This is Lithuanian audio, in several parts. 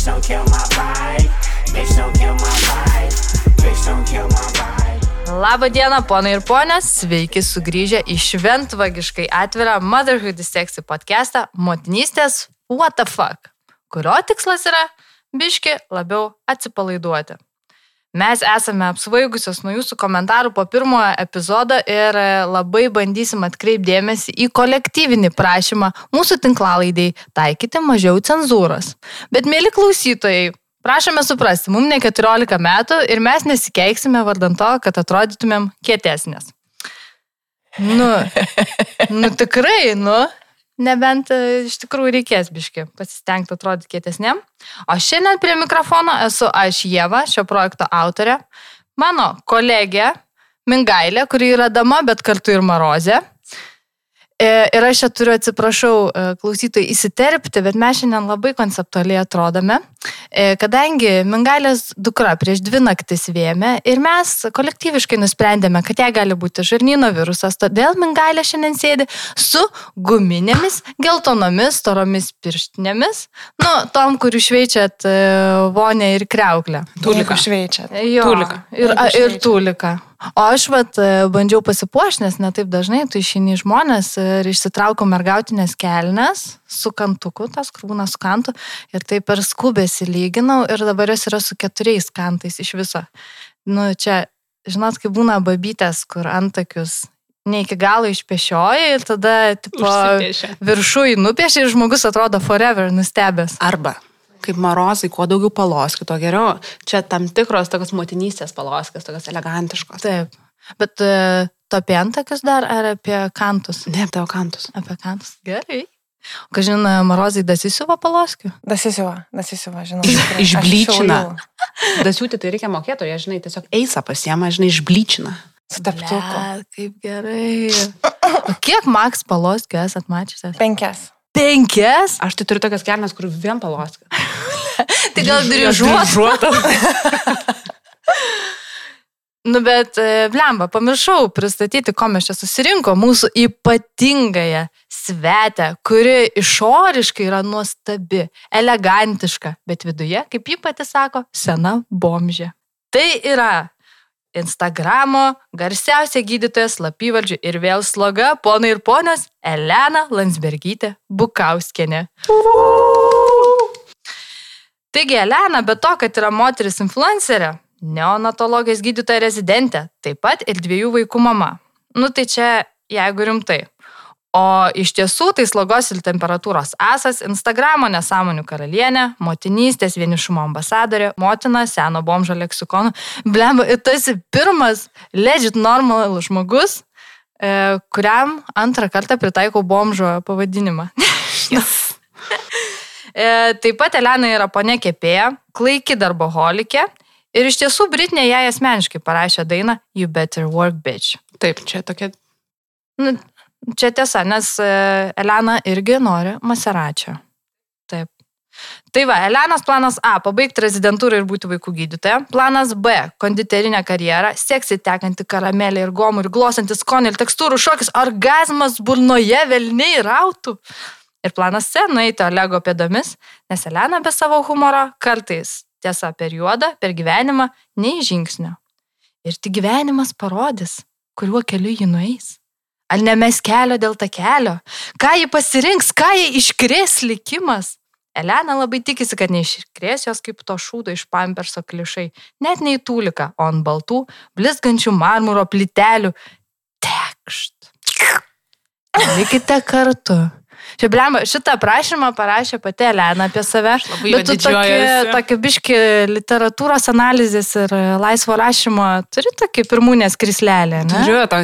Bitch, don't kill my vibe. Bitch, don't kill my vibe. Bitch, don't kill my vibe. Labą dieną, ponai ir ponės, sveiki sugrįžę į šventvagiškai atvirą Motherhood Sexy podcastą Motinystės What the fuck, kurio tikslas yra biški labiau atsipalaiduoti. Mes esame apsvaigusios nuo jūsų komentarų po pirmojo epizodo ir labai bandysim atkreipdėmėsi į kolektyvinį prašymą mūsų tinklalaidai taikyti mažiau cenzūros. Bet, mėly klausytojai, prašome suprasti, mums ne 14 metų ir mes nesikeiksime vardant to, kad atrodytumėm kietesnės. Nu, nu tikrai, nu, Nebent e, iš tikrųjų reikės biški pasistengti atrodyti kietesniam. O šiandien prie mikrofono esu aš Jėva, šio projekto autorė, mano kolegė Mingailė, kuri yra dama, bet kartu ir Marozė. E, ir aš čia turiu, atsiprašau, e, klausytojai įsiterpti, bet mes šiandien labai konceptualiai atrodome, e, kadangi Mingalės dukra prieš dvi naktis vėmė ir mes kolektyviškai nusprendėme, kad jai gali būti žarnyno virusas, todėl Mingalė šiandien sėdi su guminėmis, geltonomis, storomis pirštinėmis, nu, tom, kur išveičiat vonę ir kreuklę. Tulika šveičiat. Jo, tulika. Ir, ir tulika. O aš vat bandžiau pasipuošti, nes netaip dažnai tu išeini žmonės ir išsitraukiau mergautinės kelnes su kantuku, tas krūnas su kantu ir taip per skubėsi lyginau ir dabar jos yra su keturiais kantais iš viso. Nu, čia, žinot, kaip būna babytės, kur antakius ne iki galo išpešioja ir tada, tipo, viršui nupiešia ir žmogus atrodo forever nustebęs. Arba kaip marozai, kuo daugiau paloskių, tuo geriau. Čia tam tikros tokios motinystės paloskės, tokios elegantiškos. Taip. Bet uh, tu apie antakius dar ar apie kantus? Ne, apie kantus. Apie kantus. Gerai. O ką žinai, marozai dasisiuva paloskių? Dasisiuva, dasisiuva, žinau. Išblyčina. Dasiūti tai reikia mokėti, jie, žinai, tiesiog eisa pasiema, žinai, išblyčina. Su teptuku. Kaip gerai. O kiek maks paloskių esat mačiusias? Penkias. Penkias? Aš tai turiu tokias kelnes, kur vien paloskė. tai gal dirižuotą. nu, bet, e, blemba, pamiršau pristatyti, ko mes čia susirinko, mūsų ypatingąją svetę, kuri išoriškai yra nuostabi, elegantiška, bet viduje, kaip ji pati sako, sena bomžė. Tai yra Instagramo garsiausia gydytoja slapyvardžių ir vėl sloga, ponai ir ponios, Elena Landsbergytė Bukauskenė. Taigi Elena, be to, kad yra moteris influencerė, neonatologijos gydytoja rezidentė, taip pat ir dviejų vaikų mama. Nu tai čia, jeigu rimtai. O iš tiesų tai slogos ir temperatūros asas, Instagramo nesąmonių karalienė, motinystės vienišumo ambasadorė, motina seno bomžo leksikonų. Blem, tas pirmas legit normal žmogus, e, kuriam antrą kartą pritaikau bomžo pavadinimą. yes. e, taip pat Elena yra ponė kepėja, klaiki darboholikė ir iš tiesų Britnė jai asmeniškai parašė dainą You Better Work Bitch. Taip, čia tokia Nu, Čia tiesa, nes e, Elena irgi nori Maseračio. Taip. Tai va, Elenos planas A - pabaigti rezidentūrą ir būti vaikų gydytoja. Planas B - konditerinė karjera, seksi tekanti karamelė ir gomų ir glosantis skonį ir tekstūrų šokis, orgasmas burnoje velniai rautų. Ir planas C - nueiti Olego pėdomis, nes Elena be savo humoro kartais, tiesa, per juodą, per gyvenimą, nei žingsnio. Ir tik gyvenimas parodys, kuriuo keliu ji nueis. Ar nemes kelio dėl ta kelio? Ką ji pasirinks, ką ji iškrės likimas? Elena labai tikisi, kad neiškrės jos kaip to šūdo iš pamperso klišai, net nei tūlika, o ant baltų, blizgančių marmuro plytelių. Tekšt. Likite kartu. Čia, blemba, šitą prašymą parašė pati Elena apie save. Bet tu tokį, tokį biški literatūros analizės ir laisvo rašymo turi tokį pirmūnės krislelį, ne? Turiu tą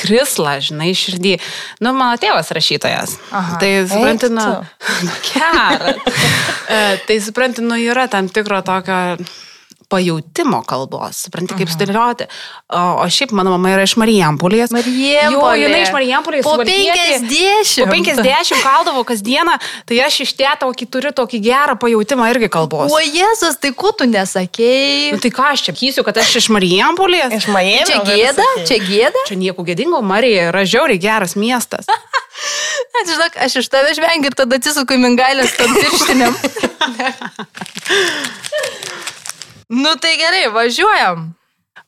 krislą, žinai, širdį. Nu, mano tėvas rašytojas. Aha. Tai supranti, nu, geras. E, tai supranti, nu, yra tam tikro tokio pajautimo kalbos, supranti, kaip sudėlioti. O, o šiaip mano mama yra iš Marijampolės. Marijampolė. Jo, jinai iš Marijampolės. Po 50. Po 50 kaldavo kasdieną, tai aš iš tėto, kai turiu tokį gerą pajautimą irgi kalbos. O Jėzus, tai ko tu nesakėjai? Nu, tai ką aš čia kysiu, kad aš iš Marijampolės? Iš Marijampolės. Čia gėda? Čia gėda? Čia nieko gėdingo, Marija yra žiauriai geras miestas. Žinok, aš iš tave žvengiu ir tada atsisuku į mingailės tam pirštinėm. Nu tai gerai, važiuojam.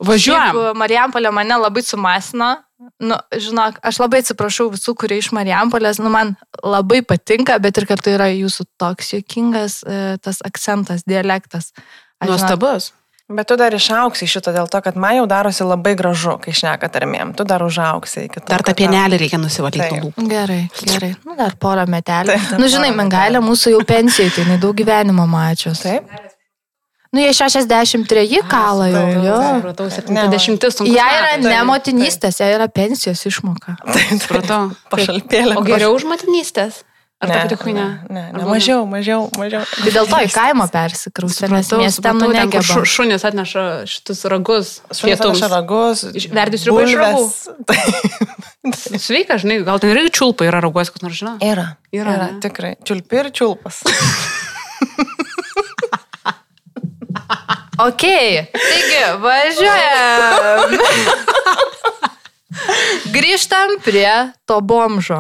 Važiuojam. Šiaip Marijampolė mane labai sumasino. Nu, žinok, aš labai atsiprašau visų, kurie iš Marijampolės, nu, man labai patinka, bet ir kartu yra jūsų toks juokingas e, tas akcentas, dialektas. Aš, žinok, Nuostabus. Bet tu dar išauksi šito dėl to, kad man jau darosi labai gražu, kai šneka tarmėm. Tu dar užauksi iki to. Dar tą pienelį reikia nusivalyti. Gerai, gerai. Nu, dar porą metelių. Dar Nu, žinai, porą Mengailė mūsų jau pensijai, tai daug gyvenimo mačios. Taip. Nu, jie 63 kala jau, taip, jo. Supratau, 70 sunku. Jie yra metai. ne motinystės, jie yra pensijos išmoka. Supratau. Pašalpėlė. O geriau už motinystės? Ar ta pati kuinė? Ne, ne, mažiau, mažiau, mažiau. Tai dėl to į kaimą persikraustė, nes mieste supratau, nu negeba. šu- šunys atneša šitus ragus. Šunis pietums. atneša ragus. Iš- verdi sriubą iš ragų? Sveika, žinai, gal ten irgi čiulpai yra raguos, kas nors žino. Yra. Yra, Yra, ne? tikrai. Čiulpi ir čiulpas. Ok, taigi, važiuojam. Grįžtam prie to bomžo.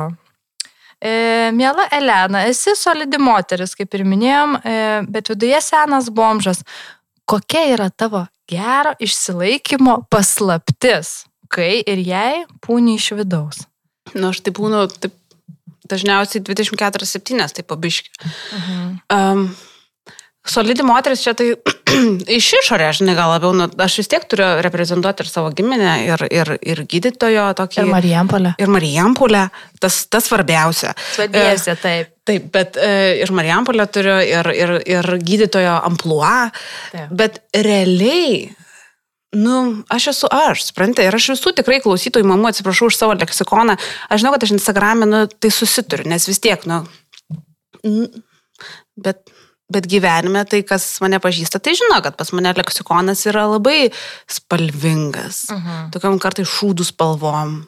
E, Mėla Elena, esi solidi moteris, kaip ir minėjom, e, bet viduje senas bomžas. Kokia yra tavo gero išsilaikymo paslaptis, kai ir jei pūni iš vidaus? Nu, aš tai būnu taip, dažniausiai 24-7, tai pabiški. Mhm. Um, solidi moteris čia tai iš išorės, žinai, gal labiau, nu, aš vis tiek turiu reprezentuoti ir savo giminę, ir, ir, ir gydytojo tokį. Ir Marijampolė. ir Marijampolė, tas, tas svarbiausia. Svadėsi, taip. Taip, bet e, ir Marijampolė turiu, ir, ir, ir gydytojo ampluą, Taip. bet realiai, nu, aš esu aš, suprantate, ir aš visų tikrai klausytojų mamų atsiprašau už savo leksikoną, aš žinau, kad aš Instagram'e, nu, tai susituriu, nes vis tiek, nu, bet, bet gyvenime, tai kas mane pažįsta, tai žino, kad pas mane leksikonas yra labai spalvingas, Mhm. tokiam kartai šūdų spalvom,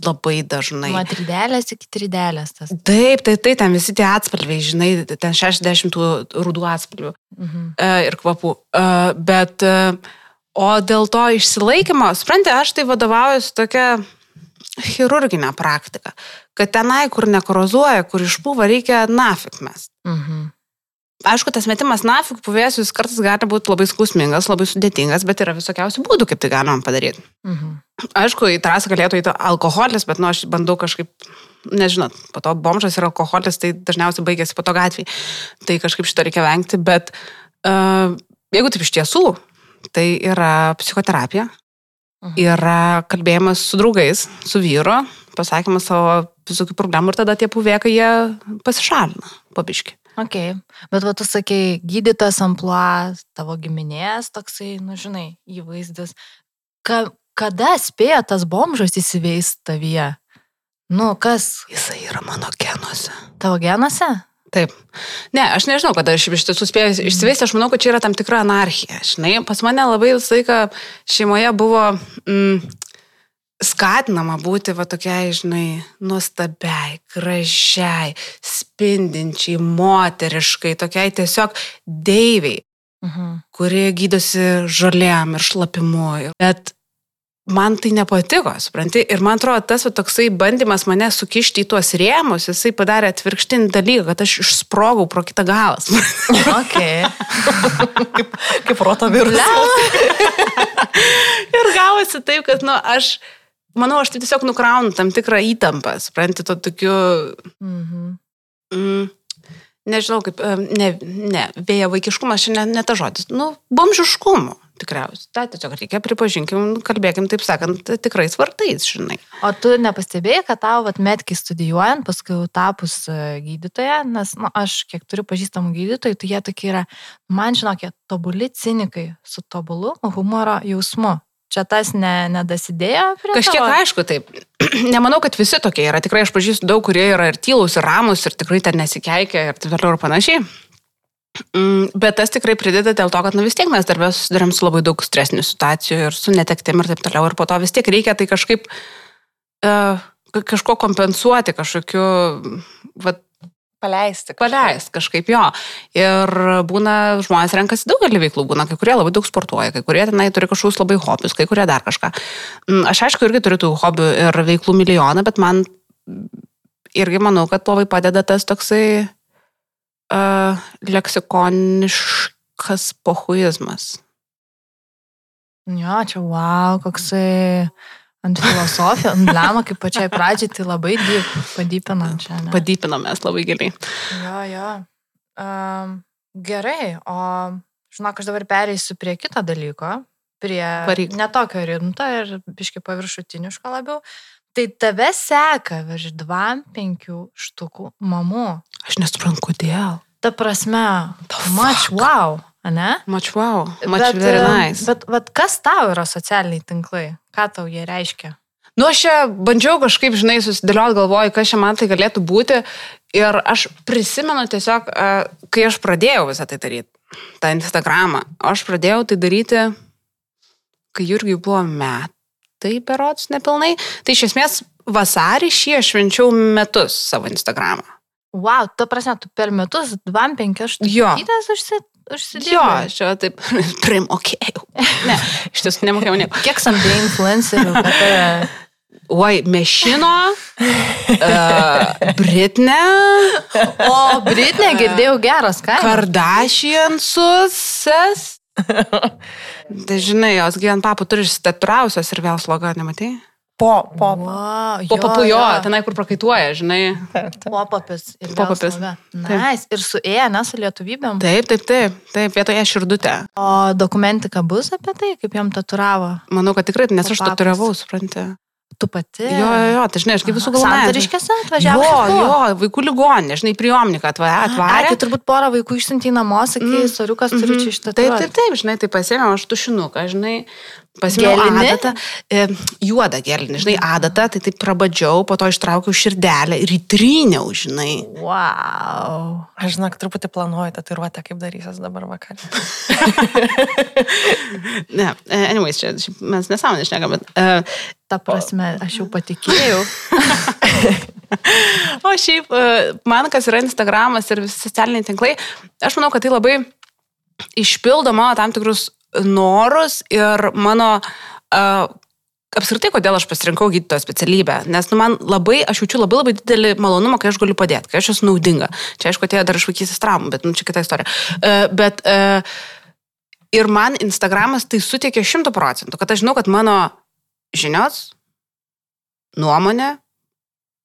labai dažnai. Nuo tridelės iki tridelės tas. Taip, tai, tai ten visi tie atspalviai, žinai, ten 60 tų rudų atspalvių Mhm. e, ir kvapų. E, bet, e, o dėl to išsilaikymo, suprantate, aš tai vadovaujuosi tokia chirurginė praktika, kad tenai, kur nekorozuoja, kur išpūva, reikia nafik mes. Mhm. Aišku, tas metimas nafik puvėsius kartais gali būti labai skausmingas, labai sudėtingas, bet yra visokiausių būdų, kaip tai galima padaryti. Mhm. Aišku, į trasą galėtų įti alkoholis, bet, nu, aš bandau kažkaip, nežinot, po to bomžas ir alkoholis, tai dažniausiai baigėsi po to gatvėje. Tai kažkaip šito reikia vengti, bet uh, jeigu taip iš tiesų, tai yra psichoterapija, Mhm. yra kalbėjimas su draugais, su vyru, pasakymas savo visokių problemų ir tada tie puvėkai jie pasišalina, pabiški. Ok, bet va tu sakei, gydytas ampluo, tavo giminės toksai, nu žinai, įvaizdis. Ka, kada spėjo tas bomžas įsiveis tavyje? Nu, kas Jisai yra mano genuose. tavo genuose? Taip. Ne, aš nežinau, kada aš iš tiesų spėjau išsivesti, aš manau, kad čia yra tam tikra anarchija. Žinai, pas mane labai visą laiką šeimoje buvo mm, skatinama būti va tokiai, žinai, nuostabiai, gražiai, spindinčiai, moteriškai, tokiai tiesiog deiviai, Mhm. kuri gydosi žolėm ir šlapimu. Bet man tai nepatiko, supranti, ir man atrodo, tas va, toksai bandymas mane sukišti į tuos rėmus, jisai padarė atvirkštinį dalyką, kad aš išsprogau pro kitą galą. Ok. Kaip proto virusas. ir gavosi taip, kad, nu, aš, manau, aš tai tiesiog nukraunu tam tikrą įtampą, supranti, to tokiu, Mhm. mm, nežinau, kaip, em, ne, ne, vėja vaikiškumas, čia ne, ne ta žodis, nu, bomžiškumu. Tikriausiai. Tai tiesiog reikia pripažinkim, kalbėkim, taip sakant, tikrais vartais, žinai. O tu nepastebėjai, kad tau vat, metkiai studijuojant, paskui jau tapus e, gydytoja, nes nu, aš kiek turiu pažįstamų gydytojų, tai jie tokie yra, man žinokė, tobuli cinikai su tobulu humoro jausmu. Čia tas ne, nedasidėjo prie Kažkiek tavo? aišku, taip. Nemanau, kad visi tokie yra. Tikrai aš pažįstu daug, kurie yra ir tylus, ir ramus, ir tikrai ten nesikeikia, ir taip toliau ir panašiai. Mm, Bet tas tikrai prideda dėl to, kad nu, vis tiek mes darbę susidurėm su labai daug stresinių situacijų ir su netektim ir taip toliau. Ir po to vis tiek reikia tai kažkaip uh, kažko kompensuoti, kažkokiu, va, Paleisti. kažką. paleist kažkaip jo. Ir būna, žmonės renkasi daugelį veiklų, būna kai kurie labai daug sportuoja, kai kurie tenai turi kažkokius labai hobius, kai kurie dar kažką. Mm, Aš aišku irgi turiu tų hobių ir veiklų milijoną, bet man irgi manau, kad labai padeda tas toksai uh, leksikoniškas pohuizmas. Jo, čia wow, koksai ant filosofijos, ant lema, kaip pačiai pradžiai, tai labai dyp, padypinant čia. Ne? Padypinam mes labai giliai. Jo, jo. Um, gerai, o žinok, aš dabar pereisiu prie kito dalyko, prie Varyk. netokio rimto ir biškai paviršutiniško labiau. Tai tave seka virš 2-5 štukų mamų. Aš nesuprantu, kodėl. Ta prasme, fuck? wow, ne? Much wow, bet, very nice. Bet, bet kas tau yra socialiniai tinklai? Ką tau jie reiškia? Nu, aš čia bandžiau kažkaip, žinai, susidėlioti galvoju, kas čia man tai galėtų būti. Ir aš prisimenu tiesiog, kai aš pradėjau visą tai daryti, tą Instagramą, aš pradėjau tai daryti, kai Jurgiui buvo metai, berots, nepilnai. Tai iš esmės vasarį šį aš švenčiau metus savo Instagramą. Wow, ta prasme, tu per metus 2-5 Jo. štukytės užsi, Jo, aš čia taip primokėjau. Ne, iš tiesų nemokėjau nieko. Kiek samdai influencerių, Oi, Mešino, uh, Britne, O, Britnė girdėjau geras kainas. Kardashiansus. Tai žinai, jos gyvent papų turi išsitaturavusios ir vėl sloga, nematai? Po, po. Wow, Po papujo, tenai kur prakaituoja, žinai. Popapis. Popapis. Nice. Ir su E, ne su lietuvybėm. Taip, taip, taip, taip, vietoje širdutė. O dokumentika bus apie tai, kaip jam taturavo? Manau, kad tikrai, nes aš Papapas. tatuiravau, supranti. Tu pati? Jo, jo, jo, tai žinai, aš kaip visų galvoju. Santariškėse atvažiavo? Jo, jo, vaikų ligoninė, žinai, priomniką atvarė. tai turbūt porą vaikų išsiuntė į namo, sakai, mm. soriukas turiu čia iš Taip, taip, taip, žinai, tai pasėmiau aš tušinuką, žinai, Gelinį? adatą, e, juodą gelinį, žinai, adatą, tai taip prabadžiau, po to ištraukiau širdelę ir įtryniau, žinai. Wow. Aš žinok, truputį planuoju tatuiruotę, kaip darysiu dabar vakarą. Ne, e, anyways, čia mes nesąmonė šnekam, bet... Uh, Ta prasme, aš jau patikėjau. o šiaip, uh, man kas yra Instagramas ir visi socialiniai tinklai, aš manau, kad tai labai išpildo mano tam tikrus norus ir mano... Uh, apskritai, kodėl aš pasirinkau gydytojo specialybę. Nes nu, man labai, aš jaučiu labai labai didelį malonumą, kai aš galiu padėti, kai aš esu naudinga. Čia aišku, atėjo dar iš vaikystės traumų, bet nu, čia kita istorija. Uh, bet uh, ir man Instagramas tai suteikia šimtų procentų, kad aš žinau, kad mano žinios, nuomonė,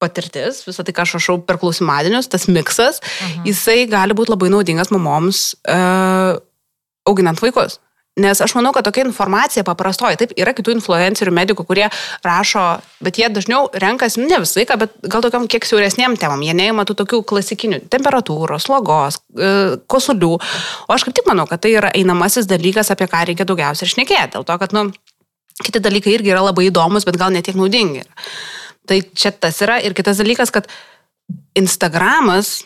patirtis, visą tai, ką aš rašau per klausimadienius, tas miksas, Mhm. jisai gali būti labai naudingas mamoms uh, auginant vaikus. Nes aš manau, kad tokia informacija paprastoji, taip, yra kitų influencerių, medikų, kurie rašo, bet jie dažniau renkasi, ne visą laiką, bet gal tokiam kiek siauresniem temam, jie neima tų tokių klasikinių temperatūros, slogos, e, kosulių. O aš kaip tik manau, kad tai yra einamasis dalykas, apie ką reikia daugiausiai ir šnekėti. Dėl to, kad, nu, kiti dalykai irgi yra labai įdomus, bet gal netiek naudingi. Tai čia tas yra. Ir kitas dalykas, kad Instagramas,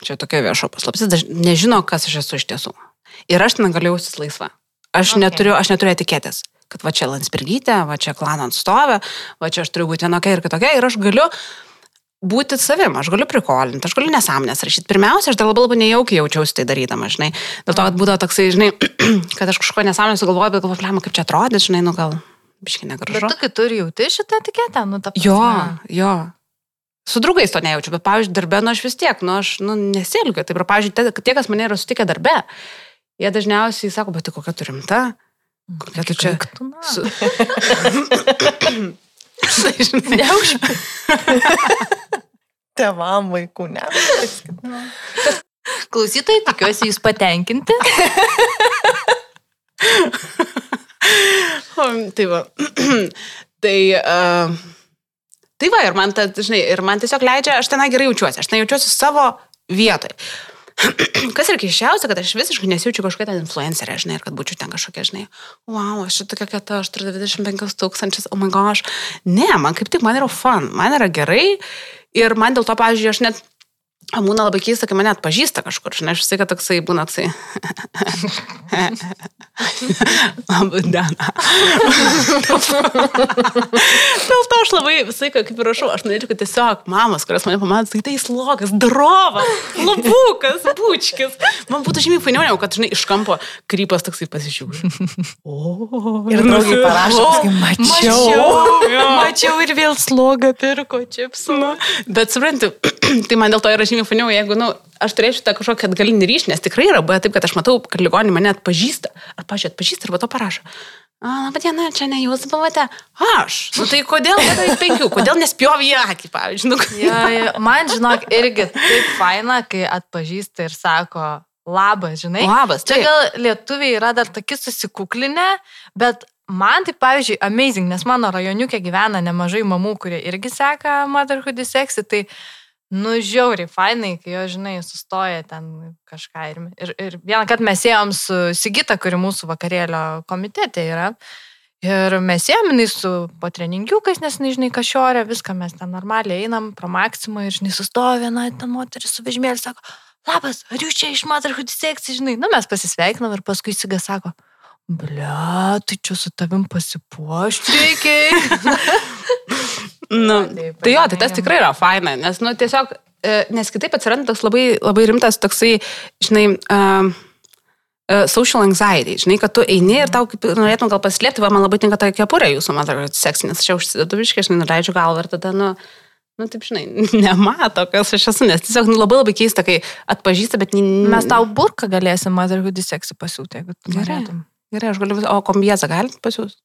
čia tokia vieša paslaptis, nežino, kas aš esu iš tiesų. Ir aš ten galiu jaustis laisva. Aš, Okay. neturiu, aš neturiu etiketės, kad va čia Landsbergytė, va čia klano atstovė, va čia aš turiu būti vienokia ir kitokia. Ir aš galiu būti savim, aš galiu prikolinti, aš galiu nesąmonės rašyti. Pirmiausia, aš dar labai labai nejaukiai jaučiausi tai darydama, žinai. Dėl to, kad būdavo toksai, žinai, kad aš kažko nesąmonės sugalvoju, bet galvoju, "Blemba, kaip čia atrodys, žinai, nu gal biškai Bet negražu. tu kitur jauti šitą etiketę, nu ta prasme. Jo, jo. Su draugais to nejaučiu, bet, pavyzdžiui, darbė, nu aš vis tiek, nu aš, nu, nesielgiu. Taip, ir, pavyzdžiui, tie, kas mane yra sutikę darbė, jie dažniausiai sako, bet tai kokia tu rimta, kokia tu čia... Su... Neužp- Tevam vaikų, ne. Klausytojai, tikiuosi jūs patenkinti. tai va. tai, uh, tai va, ir man, ta, žinai, ir man tiesiog leidžia, aš ten gerai jaučiuosi, aš ten jaučiuosi savo vietoje. Kas ir keiščiausia, kad aš visiškai nesijaučiu kažkokia ten influencerė, žinai, ir kad būčiau ten kažkokia, žinai, wow, aš čia tokia kieta, aš turiu 25 tūkstančius, oh my gosh. Ne, man kaip tik, man yra fun, man yra gerai ir man dėl to, pavyzdžiui, aš net Būna labai keista, kai mane atpažįsta kažkur, žinai, aš visai, kad toksai būna toksai. Labą dieną. Dėl to aš labai visai, kaip ir rašau, aš norėčiau, kad tiesiog mamos, kurios mane pamato, tai tai slogas, drova, labukas, bučkis. Man būtų žymiai fainiau, kad, žinai, iš kampo krypas toksai pasižiūri. O, Ir draugai parašo, paskui mačiau. Mačiau ir vėl slogą pirko čipsų. Bet suprantu, tai man dėl to yra žymiai fainiau, jeigu, na, nu, aš turėčiau tą kažkokį atgalinį ryšį, nes tikrai yra buvę taip, kad aš matau, kad ligoninė mane atpažįsta. Ar, pažiūrėjau, atpažįsta ir po to parašo. A, laba diena, čia ne jūs buvote. Aš. Nu tai kodėl vietoj penkių? Kodėl nespjovė į akį, pavyzdžiui? Nu, Ja, ja. Man, žinok, irgi taip faina, kai atpažįsta ir sako, labas, žinai. Labas, Čia taip. gal lietuviai yra dar tokie susikuklinę, bet man tai, pavyzdžiui, amazing, nes mano rajoniukė gyvena nemažai mamų, kurie irgi seka Motherhood Sexy, tai, nu, žiauriai fainai, kai jo, žinai, sustoja ten kažką. Ir, ir, ir vieną kartą mes ėjom su Sigita, kuri mūsų vakarėlio komitete yra. Ir mes ėminai su patreningiukais, nes nežinai, kažorė, viską mes ten normaliai einam pro maksimą ir žinai, sustojo viena ten moteris su vežimėliu, sako, labas, ar jūs čia iš Motherhood Sexy, žinai, nu mes pasisveikinam ir paskui Siga sako, ble, tai čia su tavim pasipuošti reikia. Nu, tai jo, tai tas tikrai yra faina, nes, nu, tiesiog, e, nes kitaip atsiranda toks labai, labai rimtas toksai, žinai, uh, social anxiety, žinai, kad tu eini ir tau norėtum gal paslėpti, va, man labai tinka ta kepurė jūsų, man atrodo, seksy, nes aš čia užsidedu viškai, aš nuleidžiu galvą ir tada, nu, nu, taip, žinai, nemato, kas aš esu, nes tiesiog nu, labai labai keista, kai atpažįsta, bet... Mes tau burką galėsim Motherhood Sexy pasiūti, jeigu norėtum. Gerai, aš galiu, o kombiezą galit pasiūsti?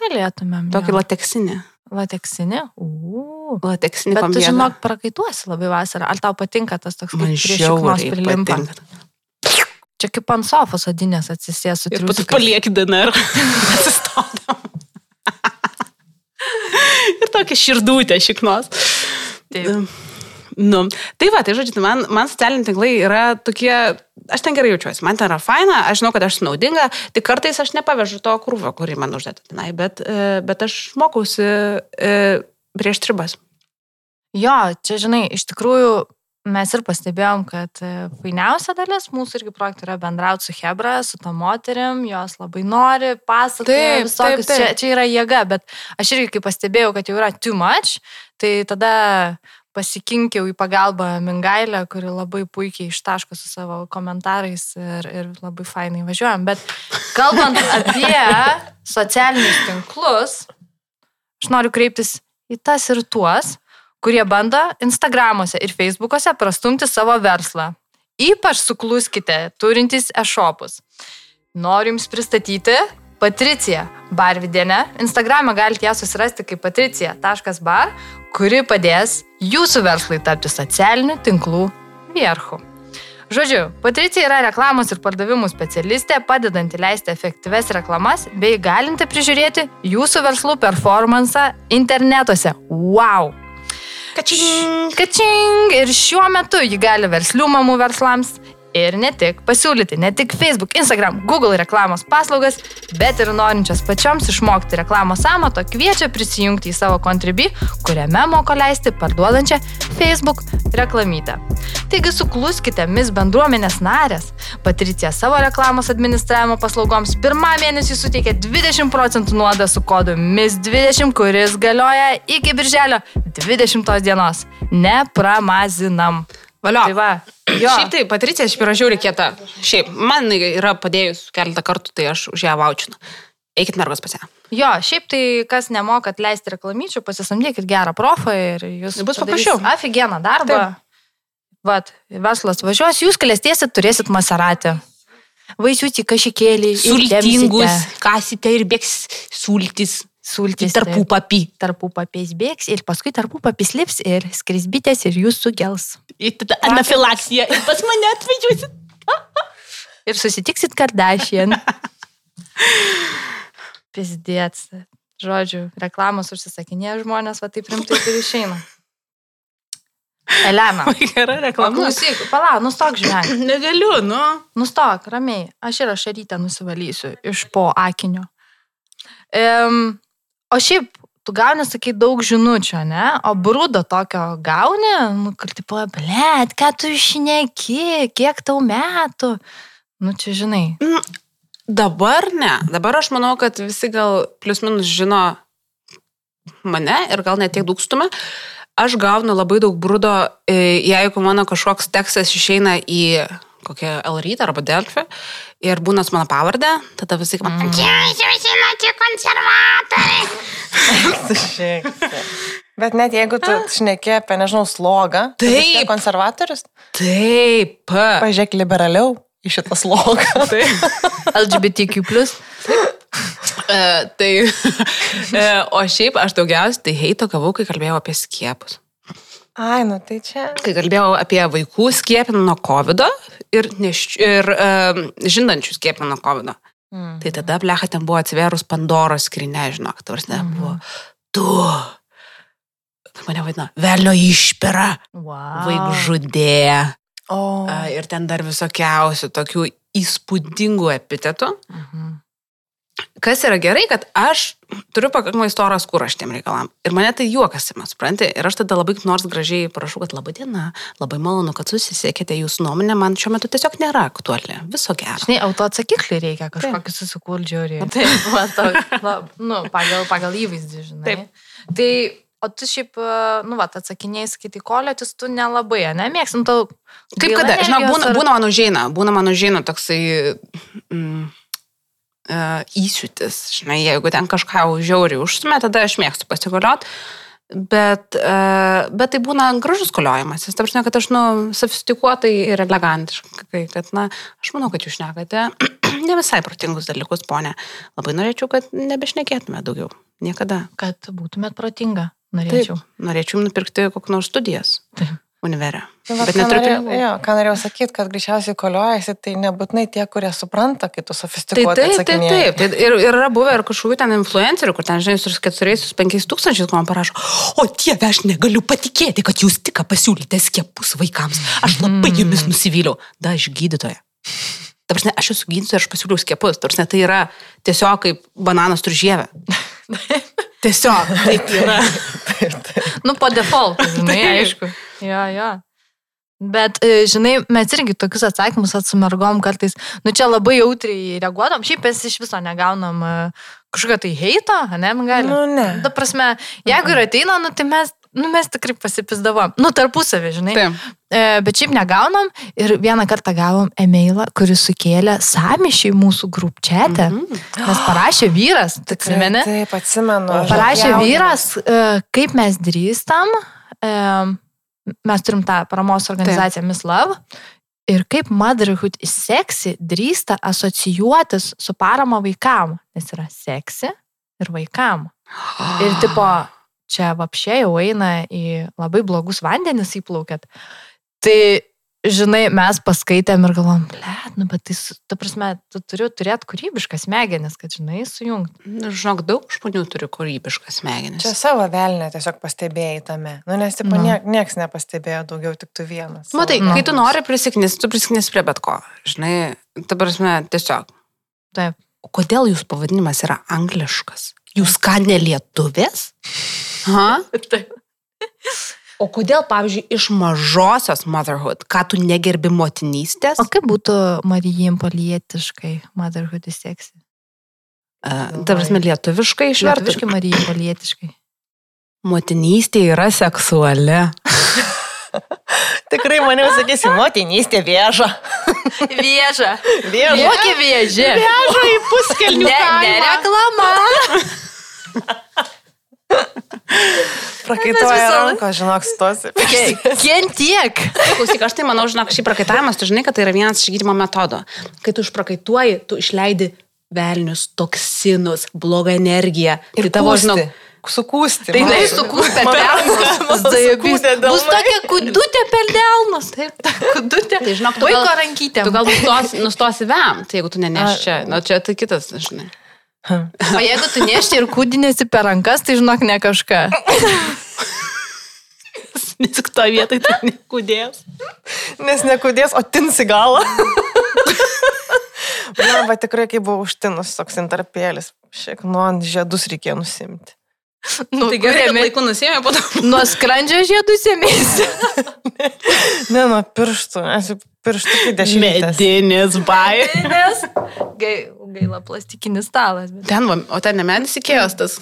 Galėtumėm. Tokį lateksinį. lateksinį. Uuu. Lateksinį Bet tu kombiezą. žinok, prakaituosi labai vasarą. Ar tau patinka tas toks man kaip prie šiknos žiauriai prilimpa? patinka. Čia kaip ant sofos odinės atsisės su Ir triusikais. palieki DNR. Atsistodam. ir tokia širdutė šiknos. Taip. Nu, tai va, tai žodžiu, tai man, man socialiniai tinklai yra tokie, aš ten gerai jaučiuosi, man ten yra faina, aš žinau, kad aš naudinga, tik kartais aš nepavežu to krūvio, kurį man uždėta tenai, bet, e, bet aš mokausi e, prieš tribas. Jo, čia žinai, iš tikrųjų mes ir pastebėjom, kad e, fainiausia dalis mūsų irgi projektų yra bendrauti su Hebra, su to moterim, jos labai nori, pasakoja visokius. Čia, čia yra jėga, bet aš irgi kai pastebėjau, kad jau yra too much, tai tada pasikinkiau į pagalbą Mingailę, kuri labai puikiai ištaško su savo komentarais ir, ir labai fainai važiuojam. Bet kalbant apie socialinius tinklus, aš noriu kreiptis į tas ir tuos, kurie bando Instagramuose ir Facebookuose prastumti savo verslą. Ypač sukluskite, turintys e-shopus. Noriu Jums pristatyti Patricija Barvidienė. Instagram'e galite ją susirasti kaip patricija.bar, kuri padės Jūsų verslui tapti socialinių tinklų vierchu. Žodžiu, Patricija yra reklamos ir pardavimų specialistė, padedanti leisti efektyves reklamas bei galinti prižiūrėti jūsų verslų performansą internetuose. Wow! Kačing! Kačing! Ir šiuo metu ji gali verslių mamų verslams ir ne tik pasiūlyti ne tik Facebook, Instagram, Google reklamos paslaugas, bet ir norinčias pačioms išmokti reklamos amato kviečia prisijungti į savo kontribį, kuriame moko leisti parduodančią Facebook reklamytę. Taigi sukluskite mis bendruomenės narės. Patricija savo reklamos administravimo paslaugoms pirmą mėnesį suteikė 20 procentų nuodą su kodu MIS20, kuris galioja iki birželio 20 dienos. Nepramazinam. Valio. Tai va, jo. Šiaip tai, Patricija šiaip yra žiauriai kieta. Šiaip, man yra padėjus keletą kartų, tai aš už ją vaučinu. Eikit mergos pas ją. Jo, šiaip tai, kas nemokat leisti reklamyčių, pasisamdykit gerą profą ir jūs Bus paprasčiau. Aфиgeną darbą. Taip. Vat, verslas važiuos, jūs klėstėsit, turėsit maseratį. Vaisiutį kažkėlį. Sultingus, kasite ir bėgs sultis. Sultis. Tarpų papy. Tarpų papės bėgs ir paskui tarpų papės lips ir skrisbitės ir jūs sugels. Ir tada anafilaksija. Ir pas mane atvažiuosit. Ir susitiksit Kardashian. Pizdėts. Žodžiu, reklamos užsisakinėja žmonės, va taip rimtai ir išeina. Elena. Gera reklama. Klausyk, pala, nustok žvengti. Negaliu, nu. Nustok, ramiai. Aš ir ašarytę nusivalysiu iš po akinio. Um, o šiaip, tu gauni, sakai, daug žinučių, ne? O brūdo tokio gauni, nu, kur tipo, blėt, ką tu išneki, kiek tau metų. Nu, čia žinai. Dabar ne. Dabar aš manau, kad visi gal plius minus žino mane ir gal net tiek daug stumia. Aš gaunu labai daug brūdo, e, jeigu mano kažkoks tekstas išeina į kokią L rytą arba Delfį ir būna su mano pavardė, tada visi man... Mm. Jūs žinote konservatoriai. Bet net jeigu tu šneki apie, nežinau, slogą, Taip. konservatorius, Taip. pažiūrėk liberaliau į šitą slogą. Taip. LGBTQ. E, tai, e, o šiaip aš daugiausiai tai heito gavau, kai kalbėjau apie skiepus. Ai, nu tai čia. Kai kalbėjau apie vaikų skiepinimą nuo COVID ir, neš, ir um, žinančių skiepinimą nuo COVID. Mm. Tai tada, blecha, ten buvo atsiverus Pandoros skrinė, žinok, tavars ne, buvo. Tu. Kaip mane vadina, velnio išpera, Wow. vaikžudė. O. A, Ir ten dar visokiausių tokių įspūdingų epitetų. Mhm. Kas yra gerai, kad aš turiu pakankamai storą skūrą šitiem reikalam. Ir mane tai juokasi, man supranti. Ir aš tada labai nors gražiai prašau, kad laba diena, labai malonu, kad susisiekėte, jūsų nuomonė man šiuo metu tiesiog nėra aktuali. Viso gero. Žinai, autoatsakiklį reikia kažkokį susikurdžiaurį. Taip. Taip, nu, pagal, pagal įvaizdį, žinai. Taip. Tai, o tu šiaip, e, nu, va, atsakinėjai skaityti koletis, tu nelabai, ne, mėgsim tau. Kaip kada? Žinau, būna, ar- būna mano žina, būna mano žina toksai mm, uh, įsiutis. Žinai, jeigu ten kažką žiauriai užstumė, tada aš mėgstu pasigaliot. Bet, uh, bet tai būna gražus koliojimas. Jis, tarsi, kad aš, nu, sofistikuotai ir elegantiškai, kad, na, aš manau, kad jūs šnekate ne visai protingus dalykus, ponė. Labai norėčiau, kad nebešnekėtume daugiau. Niekada. Kad būtumėt protinga, Taip, norėčiau. norėčiau jums nupirkti kokią nors studijas Taip. Univerę. Tai va, Bet neturiu jo, ką norėjau sakyti, kad greičiausiai koliojasi, tai nebūtinai tie, kurie supranta, kai tu Tai taip, taip, taip. Tai ir, ir yra buvę ir kažkokių ten influencerių, kur ten, žinai, su 4-5 tūkstančiais man parašo, o dieve, aš negaliu patikėti, kad jūs tik pasiūlyte skiepus vaikams. Aš labai jumis nusivyliau. Da, aš gydytoja. Ta prasme, aš esu gydytoja, aš pasiūliau skiepus. Ta prasme, tai yra tiesiog kaip bananas turžievė. Tiesiog taip yra. Nu, po default, žinai, Taip. aišku. Jo, jo. Bet, e, žinai, mes irgi tokius atsakymus atsimergom kartais. Nu, čia labai jautriai reaguodam. Šiaip mes iš viso negaunam e, kažkokio tai heito, ne, gali. Nu, ne. Ta prasme, jeigu ir ateina, nu, tai mes, nu, mes tikrai pasipisdavom. Nu, tarpusavį, žinai. Taip. E, bet šiaip negaunam. Ir vieną kartą gavom e-mailą, kuris sukėlė samišiai mūsų grupčiate. Mhm. Nes parašė vyras, tu atsimeni? Taip, atsimenu. aš Parašė apjaudinusi. vyras, e, kaip mes drįstam. e, Mes turim tą paramos organizaciją Miss Love. Ir kaip Motherhood is Sexy drįsta asocijuotis su parama vaikam. Nes yra seksi ir vaikam. Ir tipo, čia vapšė jau eina į labai blogus vandenis įplaukėt. Tai, žinai, mes paskaitėm ir galvom, blėt, nu, bet tai, ta prasme, tu turi turėti kūrybiškas smegenis, kad, žinai, sujungti. Žinok, daug žmonių turi kūrybiškas smegenis. Čia savo velnę tiesiog pastebėjai tame. Nu, nes, tipo, Nu. niek, nieks nepastebėjo daugiau, tik tu vienas. Matai, Nu. kai tu nori prisiknis, tu prisiknis prie bet ko. Žinai, ta prasme, tiesiog. Taip. O kodėl jūsų pavadinimas yra angliškas? Jūs ką nelietuvės? Ha? Taip. O kodėl, pavyzdžiui, iš mažosios motherhood, ką tu negerbi motinystės? O kaip būtų Marijim palietiškai, motherhood sexy? Uh, ta prasme, lietuviškai išvertus. Lietuviškai Marijim palietiškai. Motinystė yra seksuali. Tikrai mane sakysi, motinystė vieža. Vieža. Vieža. Kokia viežė? Veža į puskelnių. Ne, ne reklama. Prakaituoja rankos, žinok, stosi. Kien tiek? Klausyk, aš tai manau, žinok, šį prakaitavimas, tu žinai, kad tai yra vienas iš gydymo metodų. Kai tu išprakaituoji, tu išleidi velnius, toksinus, blogą energiją. Ir tai tavo, žinok, Sukūsti. Tai jinai sukūstė per delnus. Bus tokia kudutė per delnus. Taip, ta kudutė. Tai žinok, tu Vaiko rankytė. tu gal nustosi, nustosi vem, tai jeigu tu neneš čia. Na, čia tai kitas, žinai. O jeigu tu nešti ir kūdinėsi per rankas, tai žinok ne kažką. Nes tik to vietai tai nekudės. Nes nekudės, o tinsi galą. Man va tikrai, kai buvo užtinus toks intarpėlis. Šiek nuo ant žiedus reikėjo nusimti. Nu, Tai gerai, kad laiku nusėmė, po to. Nuo skrandžio žiedų sėmėsi. Ne nuo pirštų, nes jau pirštų kai dešimtės. Medinis bai. Nes gai, gaila plastikinis stalas. Bet... Ten, va, o ten ne medis įkėjos tas.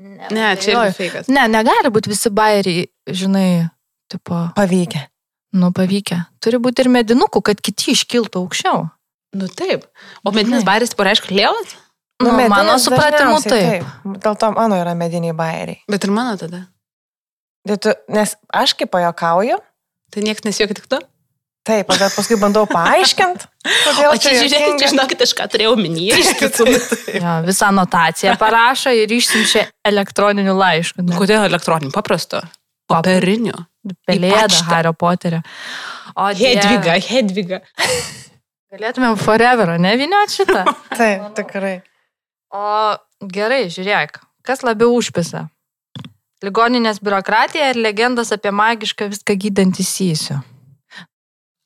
Ne, čia yra feikas. Ne, negali būti visi bairiai, žinai, tipo, Pavykę. nu pavykę. Turi būti ir medinukų, kad kiti iškiltų aukščiau. Nu taip. O medinis bairis pareiškia lėvas? Nu, medinis mano supratimu dažniausiai taip. Dėl to mano yra mediniai bairiai. Bet ir mano tada. Tai tu, nes aš kaip pajokauju, Tai niekas nesijokia tik tu? Taip, bet paskui bandau paaiškinti. O čia, žiūrėkit, čia žinokit, aš ką turėjau minėti iš tiesų. Jo, visą anotaciją parašo ir išsiunčia elektroniniu laišku. Ne? Kodėl elektroniniu? Paprasto. Paperiniu. Pelėda. Hario Poterio. O Hedviga, Hedviga. Galėtumėm forever, ne viniot šitą. Taip, tikrai. O gerai, žiūrėk, kas labiau užpisa? Ligoninės biurokratija ir legendos apie magišką viską gydantį įsijusiu.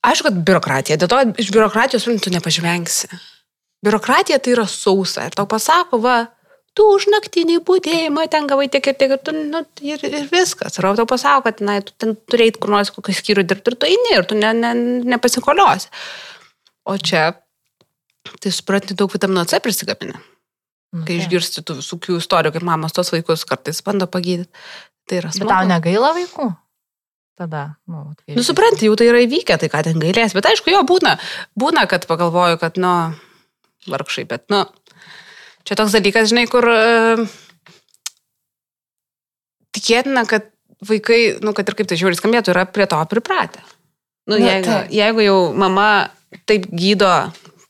Aišku, kad biurokratija. Dėl to iš biurokratijos tu nepažvengsi. Biurokratija tai yra sausa. Ir tau pasako, va, tu už naktinį būdėjimą ten gavai tiek ir tiek ir, tu, nu, ir, ir viskas. Ir tau pasako, kad na, tu ten turėjai kur nors kokį skyrių dirbti ir tu eini ir tu ne, ne, nepasikoliosi. O čia, tai supranti, daug vitamino C prisikabinę. Nu, Kai išgirsti tų visokių istorijų, kaip mamos tos vaikus kartais bando pagydyti. Tai yra Bet smagu. tau negaila vaikų? Tada, nu, vat kai- Nu, supranti, jau tai yra įvykę, tai ką ten gailės. Bet aišku, jo būna, būna, kad pagalvoju, kad, nu, vargšai, bet, nu, čia toks dalykas, žinai, kur e, tikėtina, kad vaikai, nu, kad ir kaip tai žiūri skambėtų, yra prie to pripratę. Nu, Nu, jeigu, taip. jeigu jau mama taip gydo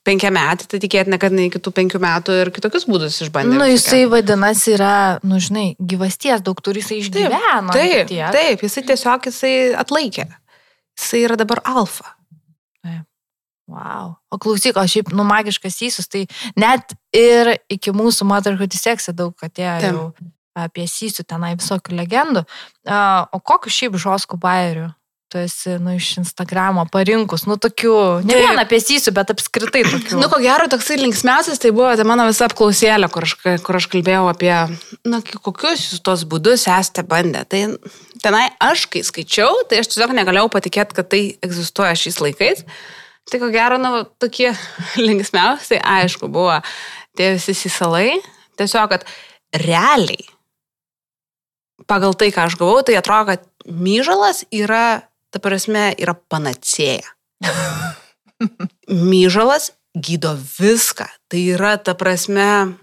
penkiametį, tai tikėtina, kad iki tų penkių metų ir kitokius būdus išbandė. Nu, visokie. jisai vadinasi yra, nu, žinai, gyvasties daug turi, jisai išgyveno. Taip, tiek. taip, jisai tiesiog jisai atlaikė. Jisai yra dabar alfa. Wow. O klausyk, o šiaip, nu, magiškas įsus, tai net ir iki mūsų Motherhood seksą daug atėjo Taip. jau apie sysių tenai visokių legendų. O kokiu šiaip žoskų bairių? Tu esi, nu, iš Instagramo parinkus, nu, tokių, ne Taip. vien apie sysių, bet apskritai tokių. Nu, ko gero, toksai linksmiausias tai buvo ta mano visa apklausėlė, kur aš, kur aš kalbėjau apie, na, kokius jūs tos būdus esate bandę. Tai tenai aš, kai skaičiau, tai aš tiesiog negalėjau patikėti, kad tai egzistuoja šiais laikais. Tai ko gero, nu, tokie linksmiausiai, aišku, buvo tie visi sisalai. Tiesiog, kad realiai, pagal tai, ką aš gavau, tai atrodo, kad myžalas yra, ta prasme, yra panacėja. myžalas gydo viską. Tai yra, ta prasme,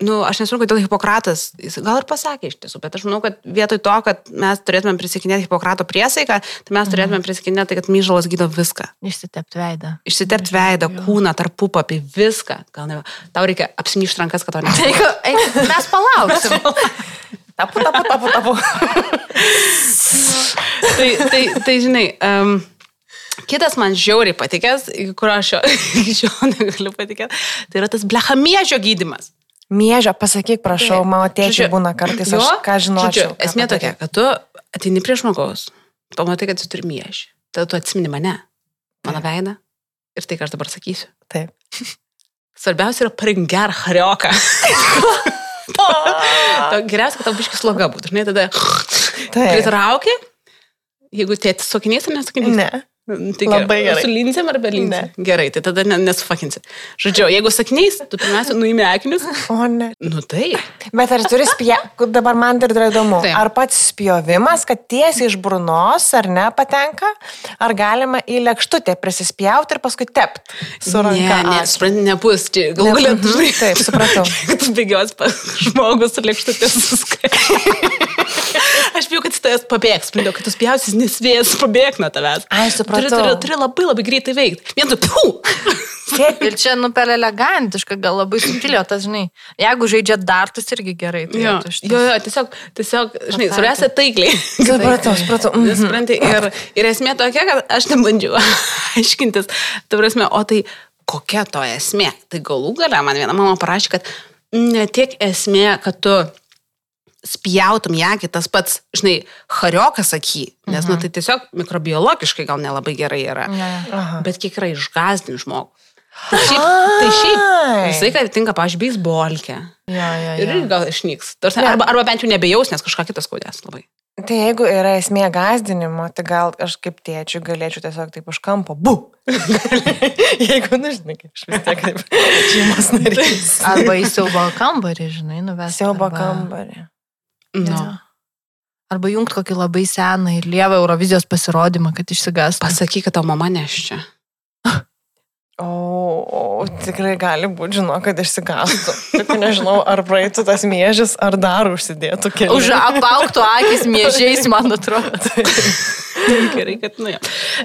nu, aš nesuprantu, kodėl Hipokratas, jis gal ir pasakė iš tiesų, bet aš manau, kad vietoj to, kad mes turėtume prisikinėti Hipokrato priesaiką, tai mes turėtume prisikinėti, kad myžalas gydo viską. Išsitepti veidą. Išsitepti veidą, kūną, tarpupą, apie viską. Gal ne, tau reikia apsimyšti rankas, kad to ne. Taigi, eik, mes palauksim. Tapu, tapu, tapu, tapu. tai, tai, tai, žinai, um, kitas man žiauriai patikęs, kur aš jo, šiol negaliu patikėti, tai yra tas blechamiežio gydimas. Miežio, pasakyk, prašau, Taip. mano tėčiai būna kartais, jo, aš ką žinočiau. Žodžiu, esmė tokia, kad tu ateini prie žmogaus, pamatai, kad jis turi miežį, tada tu atsimini mane, mano veidą ir tai, ką aš dabar sakysiu. Taip. Svarbiausia yra paringer harioką. Geriausia, kad tau biškis sloga būtų, žinai, tada Taip. pritrauki, jeigu tėtis sakinys ar nesakinys. Ne. Tai Labai gerai. Su lincėm ar be lincėm? Ne. Gerai, tai tada ne, nesufakinsi. Žodžiu, jeigu sakiniais, tu pirmiausia nuimi akinius. O ne. Nu tai. Bet ar turi spjauti, dabar man dar yra įdomu, Taip. ar pats spjovimas, kad tiesiai iš burnos ar ne patenka, ar galima į lėkštutę prisispjauti ir paskui tepti su ranka. Ne, ne, ant? supranti, nebus. Čia Ne, galia, mhm, taip, supratau. Kad tu bėgios pas žmogus su lėkštutės suskai. Aš bijau, kad tavęs pabėgs. Sprendiau, kad tu spjausis nesvės pabėg nuo tavęs. Ai, Turi, supratau. turi, turi labai labai greitai veikti. Vien tu, piu! Taip, Ir čia, nu, per elegantiška, gal labai subtilio, tas, žinai, jeigu žaidžia dartus irgi gerai. Tai Jo, šitas- jo, jo, tiesiog, tiesiog, žinai, svarbiausia taikliai. Supratau, supratau. Mhm. Supranti, ir, ir esmė tokia, kad aš nebandžiau aiškintis. Tai prasme, o tai kokia to esmė? Tai galų gale man viena mama parašė, kad ne tiek esmė, kad tu spjautum ją, tas pats, žinai, hariokas saky, nes, mhm. nu, tai tiesiog mikrobiologiškai gal nelabai gerai yra. Jo. Aha. Bet kiek yra išgazdinti žmogų. Tai šiaip, tai šiaip Ai. visai, kad tinka, pažiūrėjau, beisbolkę. Jo, jo, Ir jo. irgi gal išnyks. Tarsi, arba, arba bent jau nebejaus, nes kažką kitą skaudės labai. Tai jeigu yra esmė gazdinimo, tai gal aš kaip tėčiu galėčiau tiesiog taip už kampo, bu. jeigu, nu, žinai, aš vis tiek kaip šeimos narys. Arba į siaubo kambarį, žinai, nuvesti. Siaubo arba- kambarį. Nu. Jo. Arba jungt kokį labai seną ir lievą Eurovizijos pasirodymą, kad išsigastų. Pasakyk, kad tavo mama neščia. O, o tikrai gali būti, žinau, kad išsigastų. Tik nežinau, ar praeitų tas mėžis, ar dar užsidėtų kelią. Už apauktų akis mėžiais, man atrodo. Gerai, kad nu.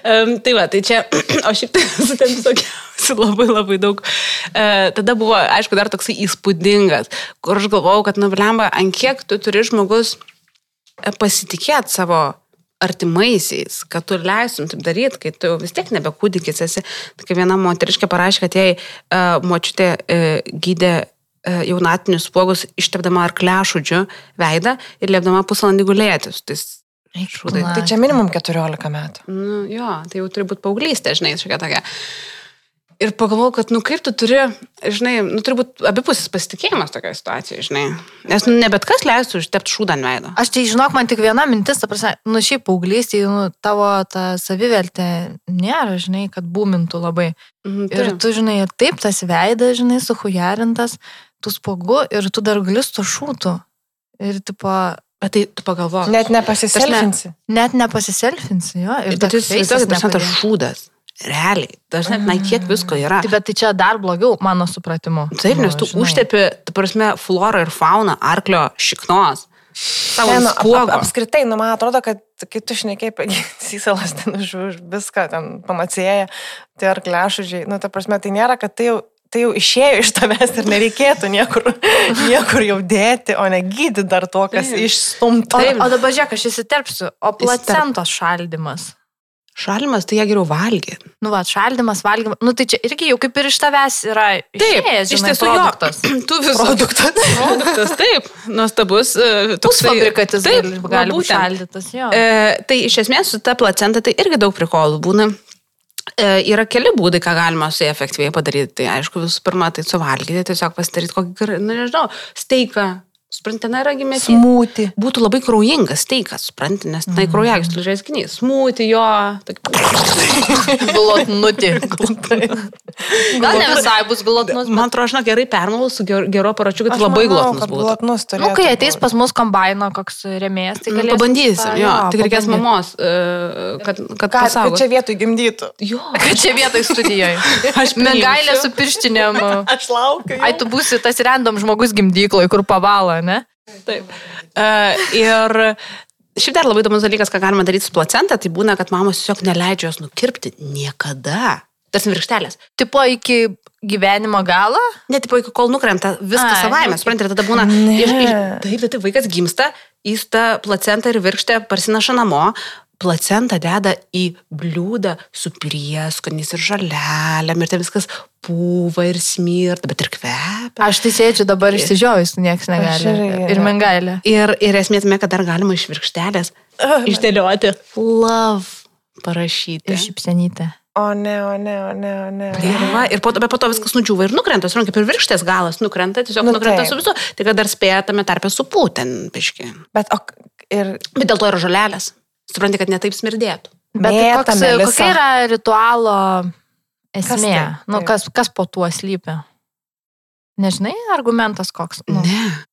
Um, tai va, tai čia, o šiaip tai su ten visokiausių labai labai daug. Uh, tada buvo, aišku, dar toksai įspūdingas, kur aš galvojau, kad, nu, blemba, ant kiek tu turi žmogus e, pasitikėti savo artimaisiais, kad tu leistum taip daryti, kai tu vis tiek nebe kūdikis esi. Tai kai viena moteriškė parašė, kad jai uh, močiutė uh, gydė uh, jaunatinius spuogus ištepdama ar klešudžiu veidą ir liepdama pusvalandį gulėtis. Tai šūdai. Tai čia minimum 14 metų. Nu, jo, tai jau turi būti paauglystė, žinai, šiokia tokia. Ir pagalvojau, kad, nu, kaip tu turi, žinai, nu, turi būti abipusis pasitikėjimas tokia situacija, žinai. Nes nu, ne bet kas leistų užtepti šūdą ant veido. Aš tai žinok, man tik viena mintis, ta prasme, nu šiaip paauglystė, nu, tavo ta savivertė nėra, žinai, kad būmintų labai. Mhm, Ir tu, žinai, ir taip tas veidas, žinai, suhujarintas, tu spogu ir tu dar gali su šūtų. Ir, tipo, Bet tai tu pagalvok. Net nepasiselfinsi. net nepasiselfinsi, jo. Ir Ir tai jūs įsivaizduokit, tas šūdas. Realiai. Dažnai, na, kiek visko yra. Tai bet tai čia dar blogiau, mano supratimu. Taip, nes Nu, tu žinai. užtepi, tu prasme, florą ir fauną arklio šiknos. Savo Ne, nu, ap, apskritai, nu, man atrodo, kad kai tu šnekiai apie sysalas ten už, už viską, ten pamacėja, tai ar klešudžiai, nu, ta prasme, tai nėra, kad tai jau, tai jau išėjo iš tavęs ir nereikėtų niekur, niekur jau dėti, o ne gydyti dar to, kas Taip. išstumta. O, o dabar žiūrėk, aš įsiterpsiu. O placentos šaldimas. Šalimas, tai jie geriau valgė. Nu, va, šaldimas, valgymas. Nu, tai čia irgi jau kaip ir iš tavęs yra išėjęs, iš žinai, tiesų produktas. jo. Tu vis Produktas. produktas, taip. Nuostabus. e, toksai- Pusfabrikatis Taip, gali, būti šaldytas, jo. E, tai iš esmės su ta placenta tai irgi daug prikolų būna. E, yra keli būdai, ką galima su ja efektyviai padaryti. Tai aišku, visų pirma, tai suvalgyti, tiesiog pasidaryti kokį, nu nežinau, steiką. Suprantate, na, yra gimęs. Smūti. Būtų labai kraujingas steikas, suprantate, nes tai kraujagyslių žaiskinys. Smūti jo. Glotnutį. Gal ne visai bus glotnus. Man atrodo, aš žinau, gerai permalau su ger- geru aparačiu, kad Aš labai manau, glotnus kad būtų. Glotnus turėtų. Nu, kai ateis pas mus kombaino koks remėjas, tai Nu, galėsim. Pabandysim, tą- jo, tik reikės mamos, e, kad, kad Ką, kad pasaugotų. čia vietoj gimdytų. Jo, Kad čia vietoj studijoje. Aš Mergailė su pirštinėm. Aš laukiu. Ai, tu būsi tas random žmogus gimdykloje, kur pavalo, ne? Taip. Uh, ir šiaip dar labai įdomus dalykas, ką galima daryti su placenta, tai būna, kad mamos tiesiog neleidžia jos nukirpti niekada. Tarsi virkštelės. Tipo iki gyvenimo galo. Net tipo, iki kol nukrenta viskas Ai, savaime, nu, suprantate, tada būna. Ne. Ir, ir, taip, taip, taip, vaikas gimsta, jis tą placentą ir virkštę parsinaša namo. Placentą deda į bliūdą su prieskoniais ir žalelėm ir tai viskas pūva ir smirta, bet ir kvepia. Aš tai sėdžiu dabar išsižiojus, niekas negali. irgi Ir ne. mengailė. Ir, ir esmė tame, kad dar galima iš virkštelės išdėlioti love parašyti. Ir šipsenytė. O ne, o ne, o ne, o ne. Ir, va, ir po, po to viskas nudžiūva ir nukrenta, suprantate, kaip ir virkštės galas nukrenta, tiesiog Nu, nu, nukrenta taip. su visu, tik kad dar spėja tame tarpe su pūten, biški. Bet, o, ir Bet dėl to yra žolelės. Suprantate, kad netaip smirdėtų. Bet tai koks, kokia yra ritualo esmė? tai? Nu, Taip. kas, kas po tuo slypi? Nežinai, argumentas koks? Nu, Ne.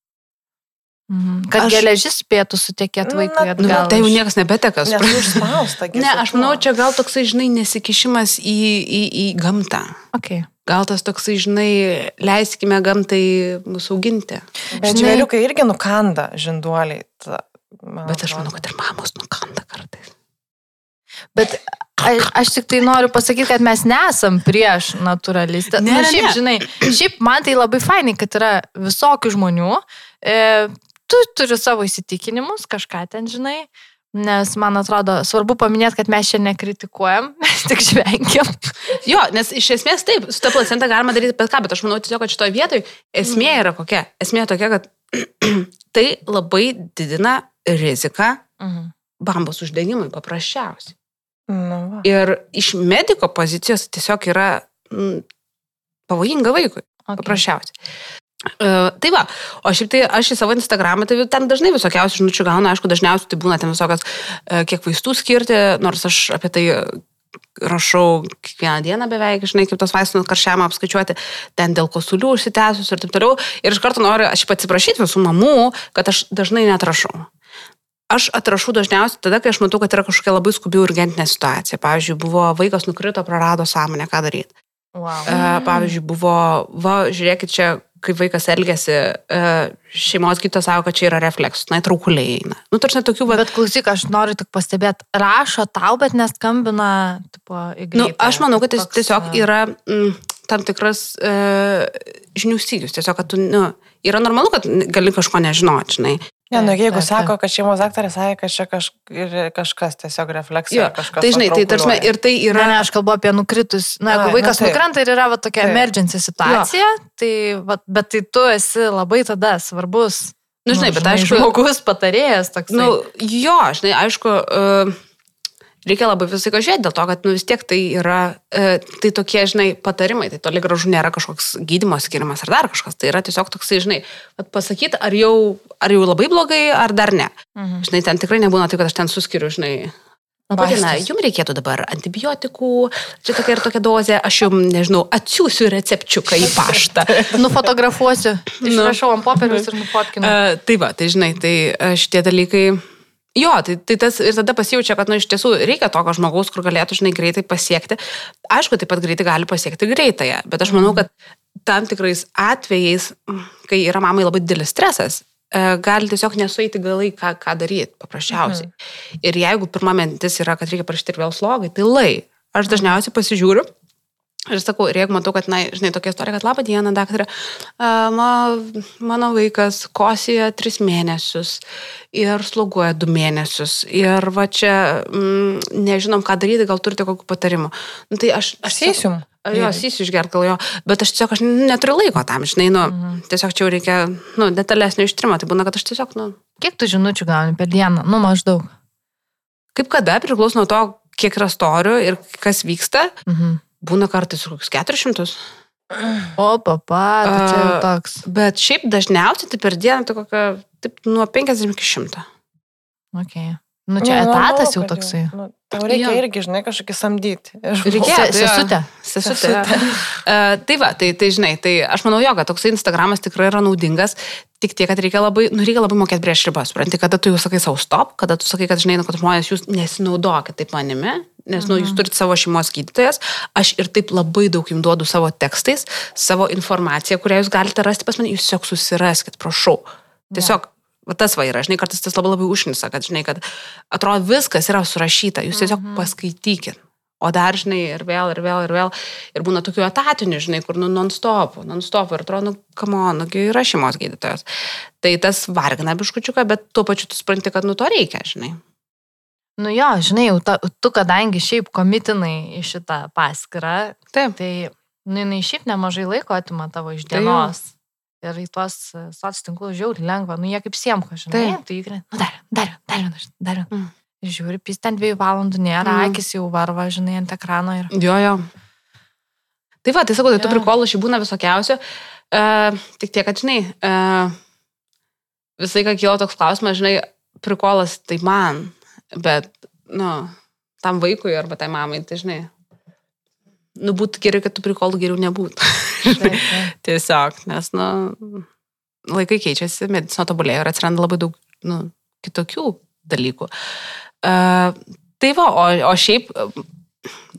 mhm. Kad Aš- geležis spėtų sutekėti Na, vaikui Nu, atgal. tai jau niekas nebeteka. supranti. Ne, aš manau, čia gal toksai, žinai, nesikišimas į, į, į gamtą. Okay. Gal tas toksai, žinai, leiskime gamtai mūsų auginti. Bet žinai- žvėriukai irgi nukanda žinduoliai. Ta, man Bet aš manau, kad ir mamos nukanda kartais. Bet aš, aš tik tai noriu pasakyti, kad mes nesam prieš naturalistą. Ne, Na, ne, šiaip, ne. žinai, šiaip man tai labai fainai, kad yra visokių žmonių. E, tu turi savo įsitikinimus, kažką ten žinai. Nes man atrodo svarbu paminėti, kad mes čia nekritikuojam, mes tik žvengiam. Jo, nes iš esmės taip, su ta placenta galima daryti bet ką, bet aš manau tiesiog, kad šitoje vietoje esmė yra kokia. Esmė tokia, kad tai labai didina riziką Mhm. bambos uždegimui paprasčiausiai. Nu, va. Ir iš mediko pozicijos tiesiog yra mm, pavojinga vaikui. Okay. Paprasčiausiai. Uh, tai va, o šiaip tai aš į savo Instagramą, tai ten dažnai visokiausių žinučių gaunu, aišku, dažniausiai tai būna ten visokios, uh, kiek vaistų skirti, nors aš apie tai rašau kiekvieną dieną beveik, žinai, kaip tos vaistų karšiamą apskaičiuoti, ten dėl kosulių užsitęsus ir taip toliau. Ir iš karto noriu, aš atsiprašyti visų mamų, kad aš dažnai netrašau. Aš atrašau dažniausiai tada, kai aš matau, kad yra kažkokia labai skubi urgentinė situacija. Pavyzdžiui, buvo vaikas nukrito, prarado sąmonę, ką daryti. Wow. E, pavyzdžiui, buvo, va, žiūrėkit čia, kaip vaikas elgesi, e, šeimos gydytojas sako, kad čia yra refleksas, na, traukuliai eina. Nu, tarsi tokių, va, Bet klausyk, aš noriu tik pastebėti, rašo tau, bet neskambina, tipo, į nu, aš manau, kad jis tiesiog e, yra mm, tam tikras e, žinių stygius. Tiesiog, kad tu, nu, yra normalu, kad gali kažko nežinoti, žinai. Ne, nu, jeigu taip, sako, kad šeimos daktarė sakė, kad čia kaž, ir kažkas tiesiog refleksija. Jo, kažkas tai žinai, tai tarsi ir tai Ne, yra... ne, aš kalbu apie nukritus. Na, jeigu Ai, nu vaikas taip. nukrenta ir yra va, tokia Taip. emergency situacija, tai, va, bet tai tu esi labai tada svarbus. Nu, žinai, bet aišku- Žmogus patarėjas toks. Nu, jo, žinai, aišku, e, reikia labai visai ką žiūrėti, dėl to, kad nu, vis tiek tai yra, e, tai tokie, žinai, patarimai, tai toli gražu nėra kažkoks gydymo skirimas ar dar kažkas, tai yra tiesiog toksai, žinai, pasakyti, ar jau, ar jau labai blogai, ar dar ne. mhm. Žinai, ten tikrai nebūna taip, kad aš ten suskiriu, žinai. Labadiena, jums reikėtų dabar antibiotikų, čia tokia ir tokia dozė, aš jums, nežinau, atsiųsiu recepčiuką į paštą. Nufotografuosiu, Nu. išrašau ant popieriaus ir nufotkinu. Uh, tai va, tai žinai, tai e, šitie dalykai. Jo, tai, tai tas ir tada pasijaučia, kad nu, iš tiesų reikia tokio žmogaus, kur galėtų, žinai, greitai pasiekti. Aišku, taip pat greitai gali pasiekti greitąją, bet aš manau, kad tam tikrais atvejais, kai yra mamai labai didelis stresas, e, gali tiesiog nesueiti galai, ką, ką daryti, paprasčiausiai. Ir jeigu pirma mintis yra, kad reikia parašyti ir vėl slogai, tai lai. Aš dažniausiai pasižiūriu Ir sakau, ir jeigu matau, kad, na, žinai, tokia istorija, kad labą dieną, daktarė, ma, mano vaikas kosija tris mėnesius ir sloguoja du mėnesius. Ir va čia mm, nežinom, ką daryti, gal turite kokių patarimų. Nu, tai aš... Aš sėsiu. Jo, sysiu išgert gal jo, bet aš tiesiog aš neturiu laiko tam, žinai, nu, mhm. tiesiog čia jau reikia, nu, detalesnio ištrimo, tai būna, kad aš tiesiog, nu, Kiek tu žinučių gauni per dieną? Nu, maždaug. kaip kada priklauso nuo to, kiek yra storių ir kas vyksta, Mhm. Būna kartais kokius 400. O, papa, tai čia jau A, toks. Bet šiaip dažniausiai tai per dieną tai kokia, taip, nuo 50 iki 100. Okay. Nu, čia etatas jau toksai. Nu, tau reikia Jo. irgi, žinai, kažkokį samdyti. Jo. sesutė. Sesutė. uh, tai va, tai, tai žinai, tai aš manau, jo, kad toksai Instagramas tikrai yra naudingas, tik tiek, kad reikia labai, nu, reikia labai mokėti prieš ribas. Supranti, kada tu jau sakai savo stop, kada tu sakai, kad žinai, nu, kad žmonės jūs nesinaudokit taip manimi, nes, nu, jūs turite savo šeimos gydytojas, aš ir taip labai daug jums duodu savo tekstais, savo informaciją, kurią jūs galite rasti pas mane, jūs tiesiog susiraskit, prašau. Tiesiog Va tas va yra, žinai, kartais tas labai labai užnisa, kad, žinai, kad atrodo viskas yra surašyta, jūs tiesiog -hmm. paskaitykit. O dar, žinai, ir vėl, ir vėl, ir vėl. Ir būna tokių etatinių, žinai, kur, nu, non-stop, non-stop. Ir atrodo, nu, kamo, nugi yra šeimos gydytojas. Tai tas vargina biškučiuką, bet tuo pačiu tu supranti, kad, nu, to reikia, žinai. Nu jo, žinai, ta, tu kadangi šiaip komitinai į šitą paskirą, Taip. tai, nu, jinai šiaip nemažai laiko atima tavo iš Tai dienos. Ir į tuos soc tinklus žiauri lengva, nu jie kaip siemko, žinai. Taip. Tai įkrė, nu dar, dar, dar, dar, dar. Mm. Mm. Žiūri, pys ten dviejų valandų nėra, Mm. akis jau varva, žinai, ant ekrano ir... Jo, jo. Tai va, tai sakau, tai tų Jo. prikolų šių būna visokiausių. Uh, tik tiek, kad, žinai, uh, visai ką kilo toks klausimas, žinai, prikolas tai man, bet, nu, tam vaikui arba tai mamai, tai, žinai, nu, būtų geriau, kad tų prikolų geriau nebūtų. Taip, taip. Tiesiog, nes, nu, laikai keičiasi, medicina tobulėja ir atsiranda labai daug, nu, kitokių dalykų. Uh, tai va, o, o šiaip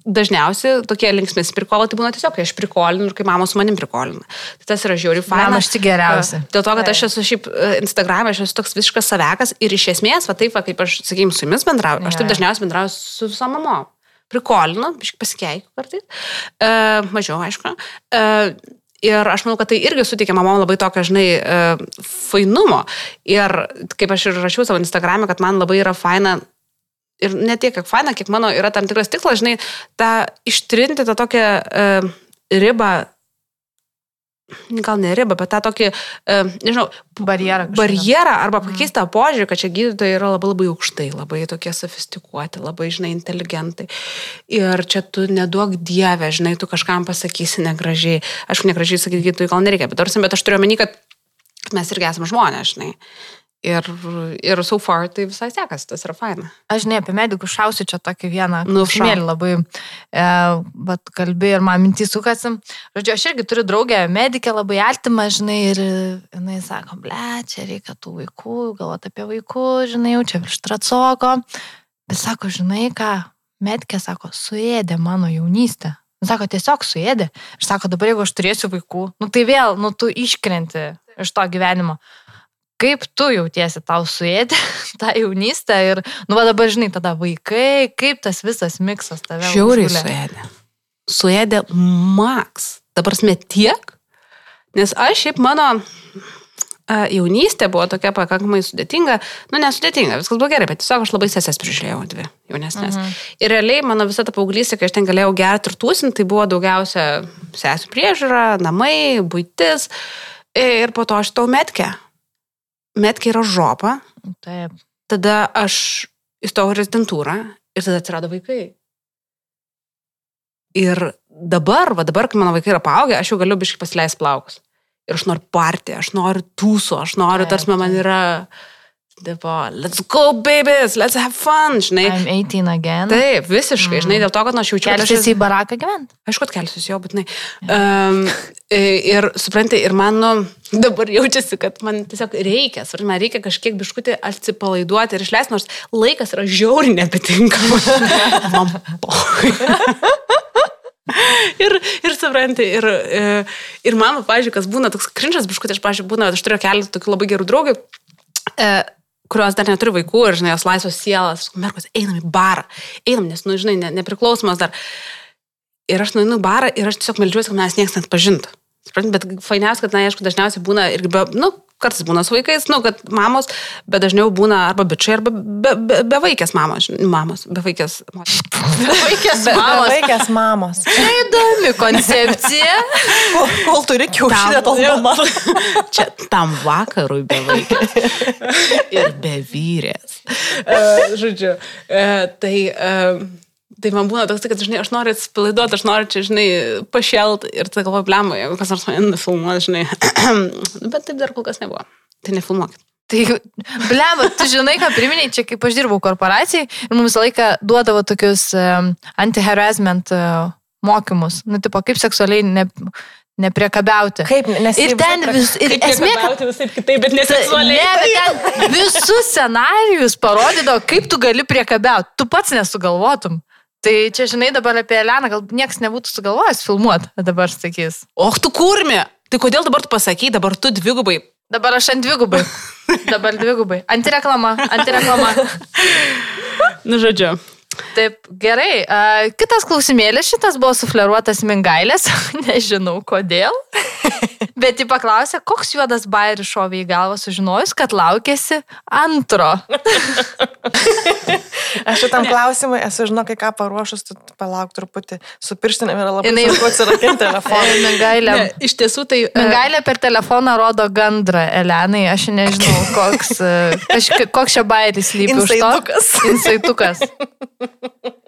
dažniausiai tokie linksmės prikolai, tai būna tiesiog, kai aš prikolinu ir kai mamos su manim prikolina. Tai tas yra žiauri faina. Man aš tik geriausia. Dėl to, kad aš esu šiaip e, Instagram'e, aš esu toks visiškas savekas ir iš esmės, va taip, va, kaip aš, sakykime, su jumis bendrauju, aš taip dažniausiai bendrauju su visom mamom. Prikolinu, pasikeikiu kartais. Uh, mažiau, aišku. Uh, Ir aš manau, kad tai irgi suteikia mamom labai tokio, žinai, uh, fainumo. Ir kaip aš ir rašiau savo Instagram'e, kad man labai yra faina ir ne tiek, kiek faina, kiek mano yra tam tikras tikslas, žinai, tą ištrinti tą tokią uh, ribą, gal ne ribą, bet tą tokį, uh, nežinau, Barjerą. kažkokį. barjerą arba pakeisti tą požiūrį, kad čia gydytojai yra labai labai aukštai, labai tokie sofistikuoti, labai, žinai, inteligentai. Ir čia tu neduok dievę, žinai, tu kažkam pasakysi negražiai. Aišku, negražiai sakyti gydytojai gal nereikia, bet, tarsi, bet aš turiu omeny, kad mes irgi esame žmonės, žinai. Ir, ir so far tai visai sekasi, tas yra faina. Aš ne apie medikų šausiu čia tokį vieną Nu, klausimėlį labai, e, bet kalbėjai ir man mintys sukasi. Žodžiu, aš irgi turiu draugę medikę labai artimą, žinai, ir jinai sako, ble, čia reikia tų vaikų, galvoti apie vaikus, žinai, jau čia virš tracoko. Bet sako, žinai ką, medikė sako, suėdė mano jaunystę. Sako, tiesiog suėdė. Ir sako, dabar jeigu aš turėsiu vaikų, nu tai vėl, nu tu iškrenti iš to gyvenimo. Kaip tu jautiesi, tau suėdė tą jaunystę ir, nu va dabar žinai, tada vaikai, kaip tas visas miksas tave. Žiauriai suėdė. Suėdė max. Dabar smet tiek, nes aš šiaip mano a, jaunystė buvo tokia pakankamai sudėtinga, nu nesudėtinga, viskas buvo gerai, bet tiesiog aš labai sesės prižiūrėjau dvi jaunesnės. Mhm. Ir realiai mano visa ta paauglystė, kai aš ten galėjau gerti ir tūsinti, tai buvo daugiausia sesų priežiūra, namai, būtis. Ir po to aš tau metkę. Metkė yra žopa, Taip. tada aš įstojau rezidentūrą ir tada atsirado vaikai. Ir dabar, va dabar, kai mano vaikai yra paaugę, aš jau galiu biškai pasileisti plaukus. Ir aš noriu partį, aš noriu tūso, aš noriu, tarsi man taip. Yra, tipo, let's go, babies, let's have fun, žinai. I'm 18 again. Taip, visiškai, žinai, dėl to, kad nu, aš jaučiu, kad aš į baraką gyventi. Aišku, kad kelsiuosi jo, būtinai. Um, ir supranti, ir man nu, dabar jaučiasi, kad man tiesiog reikia, svarbu, man reikia kažkiek biškutį atsipalaiduoti ir išleisti, nors laikas yra žiauriai nebetinkamas. man pohai. Ir, ir supranti, ir, e, ir man, pavyzdžiui, kas būna toks krinčas biškutė, aš, pavyzdžiui, būna, aš turiu keletą tokių labai gerų draugų, e, kurios dar neturi vaikų ir, žinai, jos laisvos sielas, merkos, einam į barą, einam, nes, nu, žinai, ne, nepriklausomas dar. Ir aš nueinu į barą ir aš tiesiog meldžiuosi, kad manęs niekas net pažintų. Supranti, bet fainiausia, kad, na, aišku, dažniausiai būna ir, be, nu, kartais būna su vaikais, nu, kad mamos, bet dažniau būna arba bičiai, arba be, be, be vaikės mamos, mamos, be vaikės. Vaikės mamos. Vaikės mamos. Tai įdomi koncepcija. Kol, kol turi kiaušinę, tol mama. Čia tam vakarui be vaikės. Ir be vyrės. Uh, žodžiu, uh, tai... Uh, Tai man būna toks, kad, žinai, aš noriu atsipalaiduoti, aš noriu čia, žinai, pašelt ir tai galvoju, blemo, jeigu kas nors mane nufilmuoja, žinai. Bet taip dar kol kas nebuvo. Tai nefilmuokit. Tai, blema, tu žinai, ką priminėjai, čia kaip aš dirbau korporacijai ir mums visą laiką duodavo tokius um, anti-harassment uh, mokymus. Nu, tipo, kaip seksualiai ne, nepriekabiauti. Kaip, nes Ir ten vis, ir esmė, kad visai kitaip, bet Ne, bet ten visus scenarijus parodydavo, kaip tu gali priekabiauti. Tu pats nesugalvotum. Tai čia, žinai, dabar apie Eleną gal niekas nebūtų sugalvojęs filmuoti, dabar sakys. Och, tu kurmi. Tai kodėl dabar tu pasakai, dabar tu dvigubai. Dabar aš ant dvigubai. Dabar dvigubai. Antireklama, antireklama. Nu, žodžiu. Taip, gerai. A, kitas klausimėlis šitas buvo sufleruotas Mingailės. Nežinau kodėl. Bet ji paklausė, koks juodas bairis šovė į galvą sužinojus, kad laukėsi antro. Aš šitam klausimui esu, žinau, kai ką paruošus, tu palauk truputį. Su pirštinėm yra labai Jinai- sunku atsirakinti telefoną. Mingailė. Ne, iš tiesų tai... e, Mingailė per telefoną rodo gandrą Elenai, aš nežinau, koks, e, kažka, koks čia bairis lypi už to. Insaitukas. Insaitukas.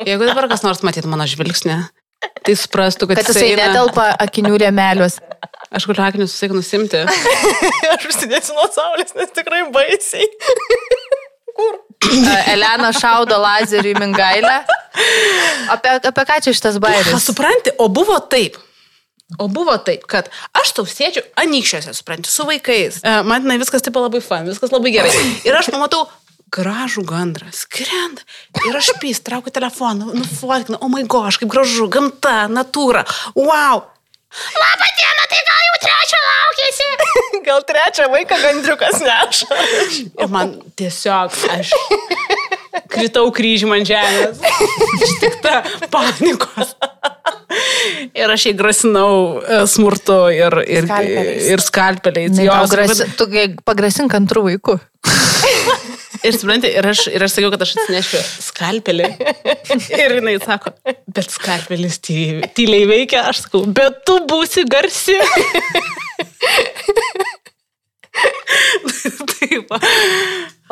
Jeigu dabar kas nors matytų mano žvilgsnį, tai suprastų, kad, Kad jisai eina- netelpa akinių rėmeliuos. Aš galiu akinius susik nusimti. Aš užsidėsiu nuo saulės, nes tikrai baisiai. E, Elena šaudo lazerių į Mingailę. Apie, apie ką čia šitas Ką bairis? supranti, o buvo taip. O buvo taip, kad aš tau sėdžiu anykščiuose, supranti, su vaikais. E, Man tenai viskas taip labai fan, viskas labai gerai. Ir aš pamatau gražų gandrą, skrenda. Ir aš pys, traukiu telefoną, nufotkinu, o oh my gosh, kaip gražu, gamta, natūra, wow. Labą dieną, tai gal jau trečio laukėsi. Gal trečią vaiką gandriukas neša. Ir man tiesiog aš kritau kryžį man žemės. Ištikta panikos. Ir aš jai grasinau e, smurtu ir, ir, Skalpeliais. ir skalpeliais. Tai Jos, grasi, tu gi pagrasink antrų vaikų. Ir supranti, ir aš, ir aš sakiau, kad aš atsinešiu skalpelį. Ir jinai sako, bet skalpelis ty- tyliai veikia. Aš sakau, bet tu būsi garsi. Taip. va.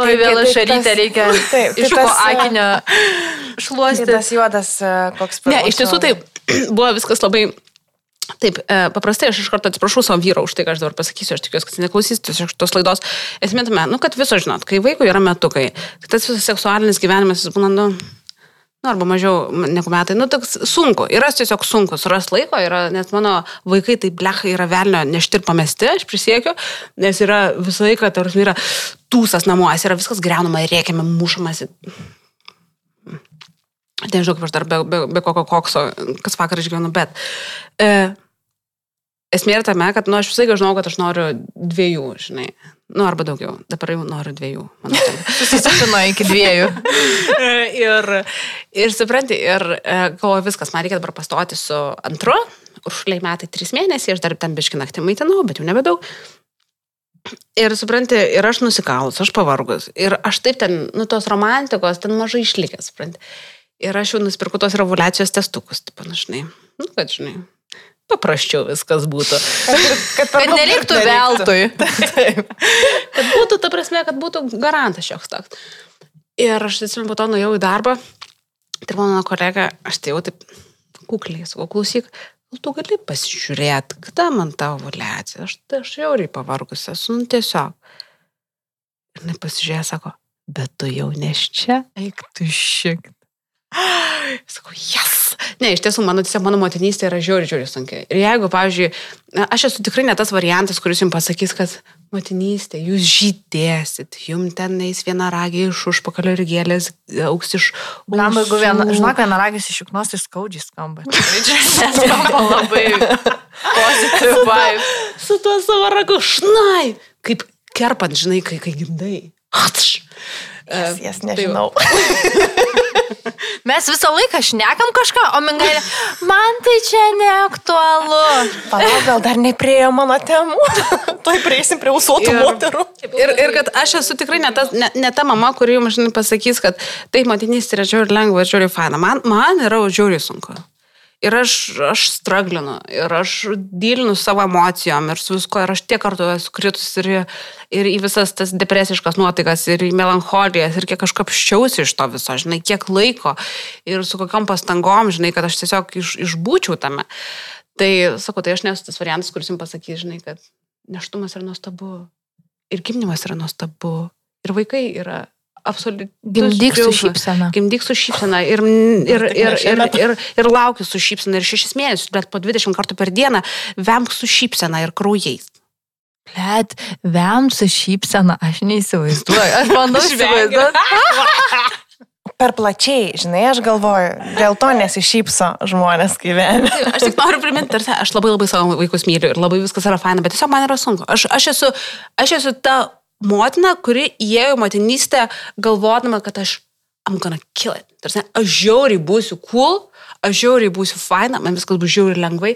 O vėl tai šarytę reikia Taip, tai iš ko akinio Tai šluosti. tas juodas koks Ne, iš tiesų tai buvo viskas labai. Taip, e, paprastai aš iš karto atsiprašau savo vyro už tai, ką aš dabar pasakysiu, aš tikiuosi, kad jis neklausys tiesiog tos laidos. Esmė tame, nu, kad viso žinot, kai vaikui yra metukai, tai tas visas seksualinis gyvenimas, jis būna, nu, nu, arba mažiau negu metai, nu, toks sunku. Yra tiesiog sunku, suras laiko, yra, nes mano vaikai tai blecha yra velnio nešti ir pamesti, aš prisiekiu, nes yra visą laiką, tarsi, yra tūsas namuose, yra viskas greunama, rėkiama, mušamasi. Nežinau, kaip aš dar be, be, be kokio kokso, kas vakar išgyvenu, bet e, esmė yra tame, kad, nu, aš visai žinau, kad aš noriu dviejų, žinai. Nu, arba daugiau. Dabar jau noriu dviejų. atrodo. Susisipino iki dviejų. ir, ir supranti, ir e, galvoju viskas, man reikia dabar pastoti su antru, užšliai metai trys mėnesiai, aš dar ten biški naktį maitinau, bet jau nebedaug. Ir supranti, ir aš nusikalus, aš pavargus. Ir aš taip ten, nu, tos romantikos ten mažai išlikęs, supranti. Ir aš jau nusipirku tos revoliacijos testukus, taip panašiai. Nu, kad žinai, paprasčiau viskas būtų. Kad, Kad neliktų veltui. Kad būtų, ta prasme, kad būtų garantas šioks toks. Ir aš atsimenu, po to nuėjau į darbą. Ir mano kolega, aš tai jau taip kukliai sakau, klausyk, tu gali pasižiūrėti, kada man tavo ovulacija. Aš, tai aš jauriai pavargusi esu, nu tiesiog. Ir nepasižiūrėjo, sako, bet tu jau neš čia. Eik tu šiek. Sakau, jas. Ne, iš tiesų, mano, tiesiog, mano motinystė yra žiauri, žiauri sunki. Ir jeigu, pavyzdžiui, na, aš esu tikrai ne tas variantas, kuris jums pasakys, kad motinystė, jūs žydėsit, jums ten eis viena ragė iš užpakalio ir gėlės auks iš... Gal jeigu viena, žinok, viena ragis iš juknos, tai skaudžiai skamba. Čia skamba labai pozityviai vibe. Su tuo savo ragu, šnai, kaip kerpant, žinai, kai, kai gimdai. Atš. Jas, jas tai nežinau. Mes visą laiką šnekam kažką, o mingailė, man tai čia neaktualu. Palauk, gal dar nepriejo mano temų. Tuoj prieisim prie usuotų Ir- moterų. Ir, ir kad aš esu tikrai ne ta, ne, ne ta mama, kuri jums žinai, pasakys, kad taip, motinystė yra žiauri lengva ir žiauri faina. Man, man yra žiauri sunku. Ir aš, aš straglinu, ir aš dylinu savo emocijom, ir su visko, ir aš tiek kartų esu kritus ir, ir į visas tas depresiškas nuotaikas, ir į melancholijas, ir kiek aš kapščiausi iš to viso, žinai, kiek laiko, ir su kokiam pastangom, žinai, kad aš tiesiog iš, išbūčiau tame. Tai, sakau, tai aš nesu tas variantas, kuris jums pasakys, žinai, kad neštumas yra nuostabu, ir gimdymas yra nuostabu, ir vaikai yra absoliučiai. Gimdyk su šypsena. Gimdyk su šypsena ir, ir, ne ir, ir, ir, ir laukiu su šypsena ir šešis mėnesius, bet po 20 kartų per dieną vemk su šypsena ir kraujais. Bet, vem su šypsena, aš neįsivaizduoju. Aš bandau įsivaizduoti. Per plačiai, žinai, aš galvoju, dėl to nesišypso žmonės gyvenime. Tai Aš tik noriu priminti, tarsi, aš labai labai savo vaikus myliu ir labai viskas yra faina, bet tiesiog man yra sunku. Aš, aš, esu, aš esu ta motina, kuri įėjo į motinystę galvodama, kad aš I'm gonna kill it. Tarsi, aš žiauriai būsiu cool, aš žiauriai būsiu faina, man viskas bus žiauriai lengvai,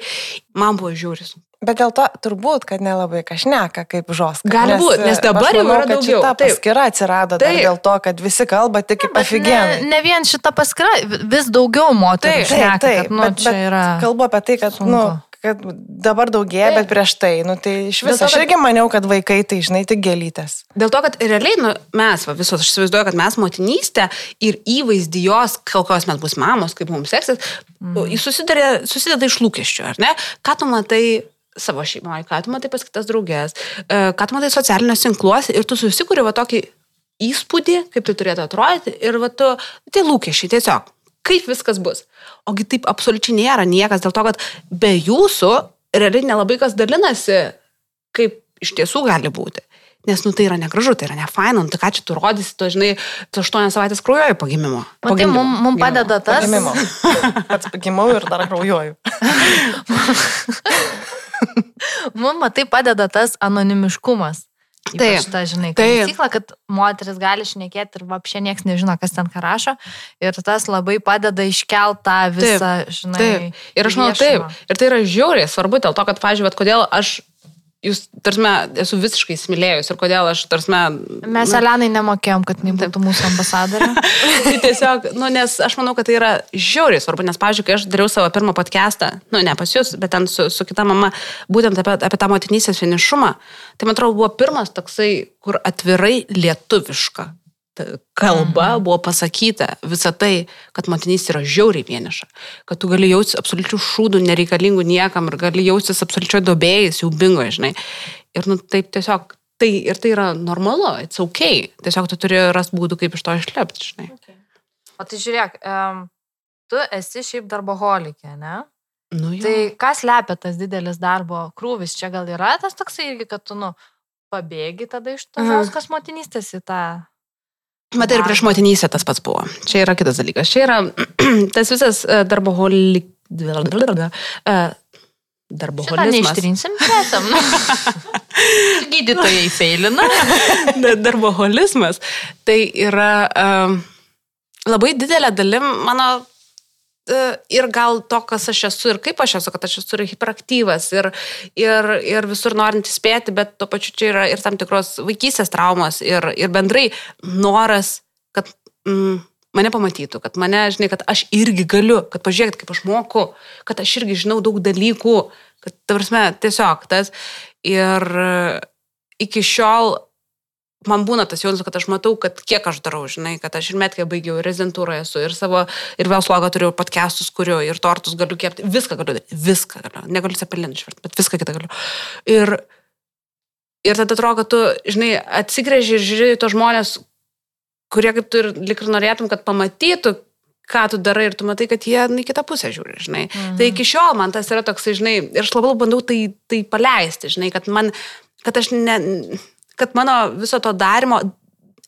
man buvo žiauriai sunku. Bet dėl to turbūt, kad nelabai kažneka kaip žoska. Gali būt, nes dabar aš jau manau, yra daugiau, taip. paskira atsirado dar Taip. dėl to, kad visi kalba tik kaip Ne, aфиgenai. ne vien šita paskira, vis daugiau moterų Taip, šneka, kad, nu, bet, bet yra... kalbu apie tai, kad, sunku. nu, kad dabar daugėja, bet prieš tai, nu, tai iš viso, aš irgi maniau, kad vaikai tai, žinai, tik gėlytės. Dėl to, kad realiai nu, mes, va, visos, aš įsivaizduoju, kad mes motinystę ir įvaizdį jos, kokios mes bus mamos, kaip mums seksis, mm. susideda, susideda iš lūkesčių, ar ne? Ką tu matai savo šeimoje, ką tu matai pas kitas draugės, e, ką tu matai socialiniuose tinkluose ir tu susikuri va tokį įspūdį, kaip tai turėtų atrodyti ir va tu, tai lūkesčiai tiesiog, kaip viskas bus. Ogi taip absoliučiai nėra niekas, dėl to, kad be jūsų realiai nelabai kas dalinasi, kaip iš tiesų gali būti. Nes, nu, tai yra negražu, tai yra nefaina, nu, tai ką čia tu rodysi, tu žinai, tu aštuonias savaitės kraujoji po gimimo. Po Matai, gimdymo. mums mum padeda tas. Gimimo. Pats pagimau ir dar kraujuoju. Mums matai padeda tas anonimiškumas. Taip, Taip, ta, žinai, taip. cikla, kad moteris gali šnekėti ir apšė niekas nežino, kas ten ką rašo. Ir tas labai padeda iškelt tą visą, žinai. Taip. Ir aš manau, taip. Ir tai yra žiauriai svarbu dėl to, kad, pažiūrėjau, kodėl aš, jūs, tarsi, esu visiškai įsimylėjus ir kodėl aš, tarsi, Mes Elenai nemokėjom, kad jinai būtų mūsų ambasadorė. tai tiesiog, nu, nes aš manau, kad tai yra žiauriai svarbu, nes, pavyzdžiui, kai aš dariau savo pirmą podcastą, nu, ne pas jūs, bet ten su, su kita mama, būtent apie, apie tą motinysės vienišumą, tai man atrodo buvo pirmas toksai, kur atvirai lietuviška kalba mhm. buvo pasakyta visą tai, kad motinys yra žiauriai vieniša, kad tu gali jaustis absoliučių šūdų, nereikalingų niekam ir gali jaustis absoliučiai dobėjais, jau bingo, žinai. Ir nu, taip tiesiog, tai, ir tai yra normalu, it's ok. Tiesiog tu turi rasti būdų, kaip iš to išlepti, žinai. O tai žiūrėk, um, tu esi šiaip darboholikė, ne? Nu, jo. Tai kas lepia tas didelis darbo krūvis? Čia gal yra tas toksai irgi, kad tu, nu, pabėgi tada iš tos Mhm. kas motinystės į tą Matai, ir prieš motinysę tas pats buvo. Čia yra kitas dalykas. Čia yra tas visas e, darboholik... e, Darboholizmas. neištrinsim, tęsiam. Gydytojai feilina. Darboholizmas. Tai yra um, labai didelė dalim mano ir gal to, kas aš esu ir kaip aš esu, kad aš esu ir hiperaktyvas ir, ir, ir visur norintis spėti, bet tuo pačiu čia yra ir tam tikros vaikystės traumos ir, ir bendrai noras, kad mm, mane pamatytų, kad mane, žinai, kad aš irgi galiu, kad pažiūrėkit, kaip aš moku, kad aš irgi žinau daug dalykų, kad, tavarsime, tiesiog tas. Ir iki šiol man būna tas jausmas, kad aš matau, kad kiek aš darau, žinai, kad aš ir metkę baigiau, ir rezidentūrą esu, ir savo, ir vėl slogą turiu, podcastus kuriu, ir tortus galiu kepti, viską galiu daryti, viską galiu, negaliu cepelinį išverti, bet viską kitą galiu. Ir, ir tada atrodo, kad tu, žinai, atsigrėži ir žiūri tos žmonės, kurie kaip tu ir lik ir norėtum, kad pamatytų, ką tu darai ir tu matai, kad jie į kitą pusę žiūri, žinai. Mhm. Tai iki šiol man tas yra toks, žinai, ir aš labai bandau tai, tai paleisti, žinai, kad man, kad aš ne, kad mano viso to darimo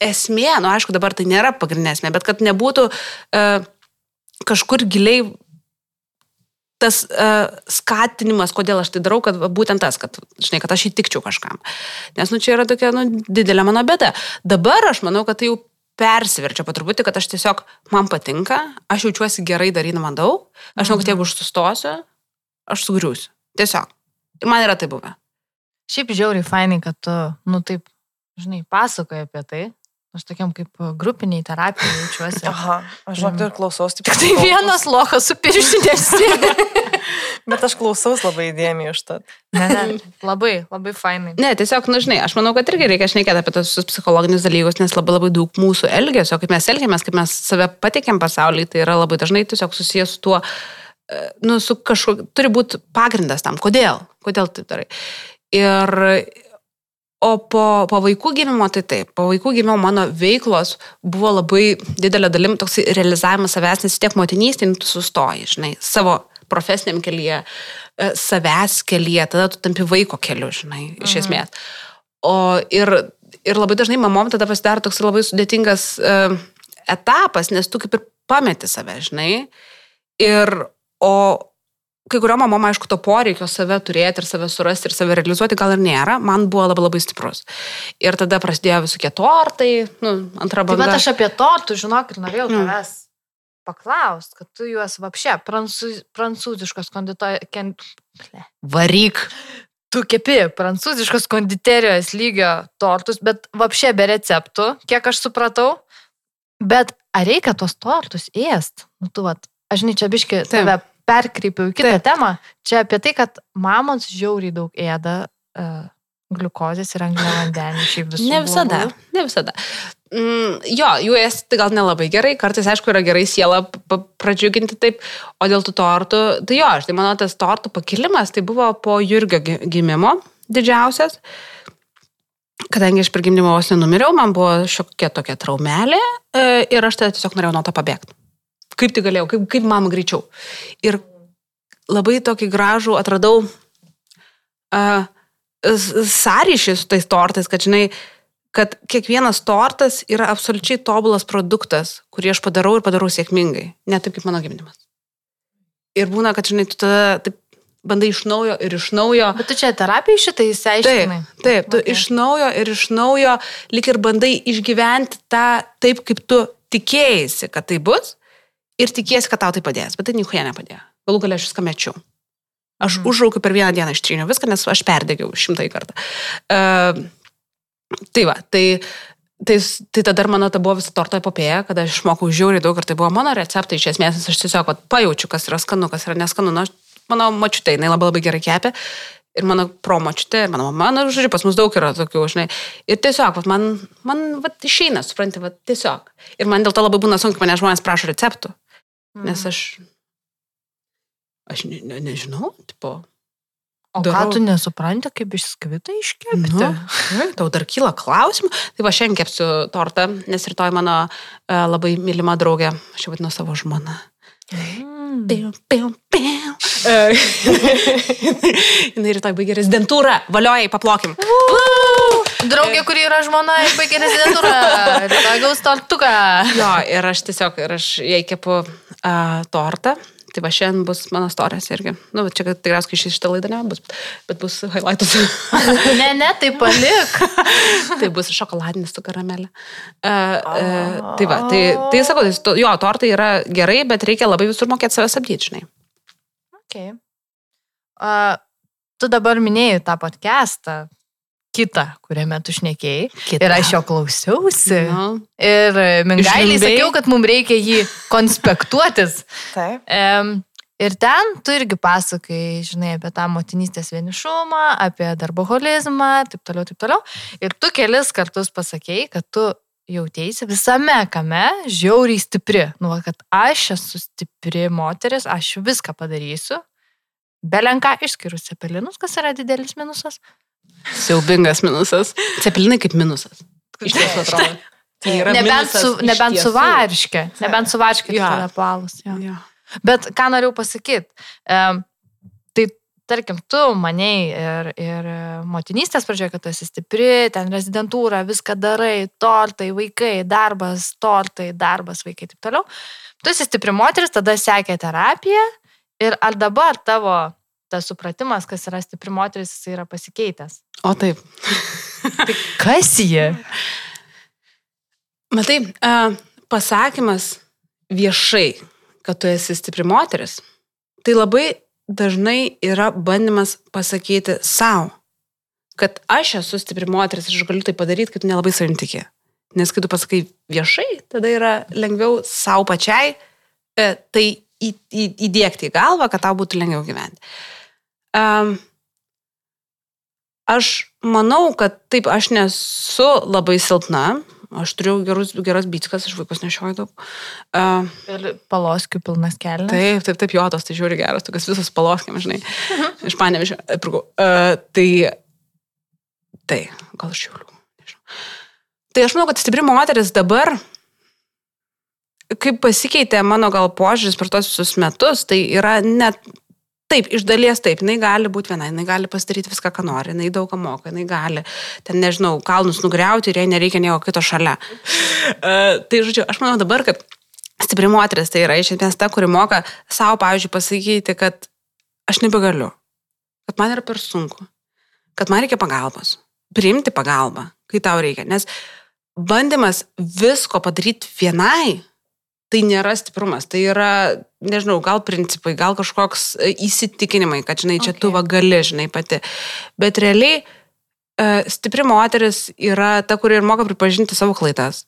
esmė, nu aišku, dabar tai nėra pagrindinė esmė, bet kad nebūtų uh, kažkur giliai tas uh, skatinimas, kodėl aš tai darau, kad būtent tas, kad, žinai, kad aš įtikčiau kažkam. Nes, nu, čia yra tokia, nu, didelė mano bėda. Dabar aš manau, kad tai jau persiverčia po truputį, kad aš tiesiog, man patinka, aš jaučiuosi gerai darydama daug, aš žinau, kad jeigu aš sustosiu, aš sugriūsiu. Tiesiog. Ir man yra tai buvę. Šiaip žiauriai fainai, kad tu, nu taip, žinai, pasakoji apie tai. Aš tokiam kaip grupiniai terapijai jaučiuosi. Aha, aš žinok, ir klausaus. Tik Tai vienas lokas su pirštinės. Bet aš klausaus labai įdėmiai už tą. ne, ne, labai, labai fainai. Ne, tiesiog, na, žinai, aš manau, kad irgi reikia šnekėti apie tos psichologinius dalykus, nes labai labai daug mūsų elgesio, kaip mes elgiamės, kaip mes save patikėm pasaulyje, tai yra labai dažnai tiesiog susijęs su tuo, e, nu, su kažkokiu, turi būti pagrindas tam, kodėl, kodėl tai darai. Ir, o po, po vaikų gimimo, tai taip, po vaikų gimimo mano veiklos buvo labai didelė dalim toks realizavimas savęs, nes tiek motinystė, tu sustoji, žinai, savo profesiniam kelyje, e, savęs kelyje, tada tu tampi vaiko keliu, žinai, iš esmės. O ir, ir labai dažnai mamom tada pasidaro toks labai sudėtingas uh, etapas, nes tu kaip ir pameti save, žinai. Ir, o kai kuriuom mamom, aišku, to poreikio save turėti ir save surasti ir save realizuoti gal ir nėra, man buvo labai labai stiprus. Ir tada prasidėjo visokie tortai, nu, antra Tai banga. bet aš apie tortų, žinok, ir norėjau Mm. tavęs paklausti, kad tu juos vapšė, prancūz, prancūziškos konditorijos... Varyk. Tu kepi prancūziškos konditerijos lygio tortus, bet vapšė be receptų, kiek aš supratau. Bet ar reikia tos tortus ėst? Nu, tu, vat, aš žinai, čia biški Taip. Perkreipiau į kitą Taip. temą. Čia apie tai, kad mamos žiauriai daug ėda uh, gliukozės ir angliavandenį šiaip visų. Ne visada, blogų. ne visada. Mm, jo, jų esi tai gal nelabai gerai, kartais aišku yra gerai sielą pradžiuginti taip, o dėl tų tortų, tai jo, aš tai manau, tas tortų pakilimas tai buvo po Jurgio gi- gimimo didžiausias. Kadangi aš per gimdymą vos nenumiriau, man buvo šiokia tokia traumelė e, ir aš tada tiesiog norėjau nuo to pabėgti. Kaip tai galėjau, kaip, kaip mama greičiau. Ir labai tokį gražų atradau uh, sąryšį su tais tortais, kad žinai, kad kiekvienas tortas yra absoliučiai tobulas produktas, kurį aš padarau ir padarau sėkmingai. Ne taip kaip mano gimdymas. Ir būna, kad žinai, tu tada taip bandai iš naujo ir iš naujo. Bet tu čia terapijai šitai Taip, įsiaiškinai. taip, tu Okay. okay. iš naujo ir iš naujo lik ir bandai išgyventi tą taip, kaip tu tikėjai, kad tai bus ir tikėsi, kad tau tai padės, bet tai nieko nepadėjo. Galų galia aš viską mečiau. Aš mhm. užraukiu per vieną dieną ištryniau viską, nes aš perdegiau šimtai kartą. Uh, tai va, tai, tai, tai tada mano ta buvo visa torto epopėja, kada aš išmokau žiauriai daug ir tai buvo mano receptai iš esmės, nes aš tiesiog vat, pajaučiu, kas yra skanu, kas yra neskanu. Nu, aš, mano mačiutė, jinai labai labai gerai kepė. Ir mano promočiutė, ir mano mama, nu, žodžiu, pas mus daug yra tokių, žinai. Ir tiesiog, vat, man, man vat, išeina, supranti, vat, tiesiog. Ir man dėl to labai būna sunku, mane žmonės prašo receptų. Nes aš, aš ne, ne, nežinau, tipo, O ką darau- tu nesupranti, kaip išskvitą iškepti? Nu, tau dar kyla klausimų. Tai va šiandien kepsiu tortą, nes rytoj mano uh, labai mylima draugė, aš jau vadinu savo žmoną. Mm. Piu, piu. Uh, jinai rytoj baigė rezidentūrą, valiojai, paplokim. Woo! Draugė, kuri yra žmona baigė rezidentūrą. Rytoj gaus tortuką. Jo, ir aš tiesiog, ir aš jai kepu uh, tortą. Tai va šiandien bus mano storės irgi. Nu, čia tikriausiai šitą laidą nebus, bet bus highlightus. Ne, ne, tai palik. tai bus šokoladinis su karamelė. Uh, uh, tai va, tai, tai sakau, tai, jo, tortai yra gerai, bet reikia labai visur mokėti savęs apdyti, žinai. Okay. Uh, tu dabar minėjai tą podcastą, kitą, kuriame tu šnekėjai. Kitą. Ir aš jo klausiausi. Nu, Ir Mingailiai Išlimbei? sakiau, kad mums reikia jį konspektuotis. Taip. Em, ir ten tu irgi pasakai, žinai, apie tą motinystės vienišumą, apie darboholizmą, taip toliau, taip toliau. Ir tu kelis kartus pasakėjai, kad tu jautėsi visame kame žiauriai stipri. Nu, kad aš esu stipri moteris, aš viską padarysiu. Belenka išskyrus cepelinus, kas yra didelis minusas. Siaubingas minusas. Cepelinai kaip minusas. Iš tiesų atrodo. Tai yra nebent minusas su, nebent su varškė. Nebent su varškė, Jo. tai tada palus. Jo. Jo. Bet ką norėjau pasakyti, um, tai tarkim, tu maniai ir, ir motinystės pradžioje, kad tu esi stipri, ten rezidentūra, viską darai, tortai, vaikai, darbas, tortai, darbas, vaikai ir taip toliau. Tu esi stipri moteris, tada sekė terapija ir ar dabar tavo tas supratimas, kas yra stipri moteris, jis yra pasikeitęs. O taip. Kas jie? Matai, pasakymas viešai, kad tu esi stipri moteris, tai labai dažnai yra bandymas pasakyti savo, kad aš esu stipri moteris ir aš galiu tai padaryti, kai tu nelabai savim tiki. Nes kai tu pasakai viešai, tada yra lengviau savo pačiai e, tai į, į, įdėkti į galvą, kad tau būtų lengviau gyventi. Um, aš manau, kad taip, aš nesu labai silpna, aš turiu gerus, geras bytskas, aš vaikus nešioju daug. Uh, Ir paloskių pilnas kelias. taip, taip, taip, jotos, tai žiūri geras, tokias visas paloskiam, žinai, iš panevišio. Uh, tai, tai, gal iš šiulių. nežinau. Tai aš manau, kad stipri moteris dabar, kaip pasikeitė mano gal požiūris per tos visus metus, tai yra net Taip, iš dalies taip, jinai gali būti viena, jinai gali pasidaryti viską, ką nori, jinai daug ką moka, jinai gali, ten nežinau, kalnus nugriauti ir jai nereikia nieko kito šalia. Uh, tai žodžiu, aš manau dabar, kad stipri moteris tai yra iš esmės ta, kuri moka savo, pavyzdžiui, pasakyti, kad aš nebegaliu, kad man yra per sunku, kad man reikia pagalbos, priimti pagalbą, kai tau reikia. Nes bandymas visko padaryti vienai, tai nėra stiprumas, tai yra, nežinau, gal principai, gal kažkoks e, įsitikinimai, kad, žinai, čia okay. tu va gali, žinai, pati. Bet realiai e, stipri moteris yra ta, kuri ir moka pripažinti savo klaidas.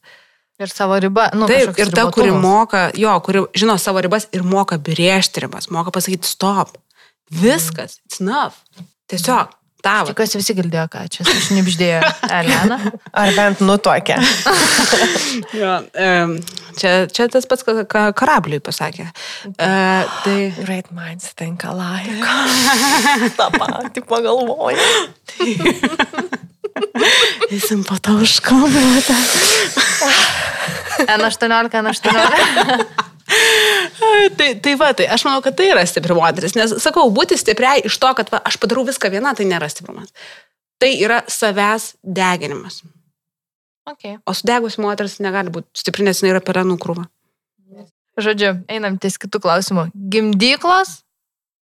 Ir savo ribą. Nu, Taip, ir ta, kuri moka, jo, kuri žino savo ribas ir moka brėžti ribas, moka pasakyti stop. Viskas, it's enough. Tiesiog, tavo. Tikiuosi visi girdėjo, ką čia šnipždėjo Elena. Ar bent nutokia. Jo, čia, čia tas pats, ką karabliui pasakė. E, tai Great minds think alike. Ta pati pagalvoja. Eisim po to užkalbėti. N18, N18. Tai, tai va, tai aš manau, kad tai yra stipri moteris. Nes, sakau, būti stipriai iš to, kad va, aš padarau viską viena, tai nėra stiprumas. Tai yra savęs deginimas. Okay. O sudegusi moteris negali būti stipri, nes jinai yra perenų krūva. Žodžiu, einam ties kitų klausimų. Gimdyklos,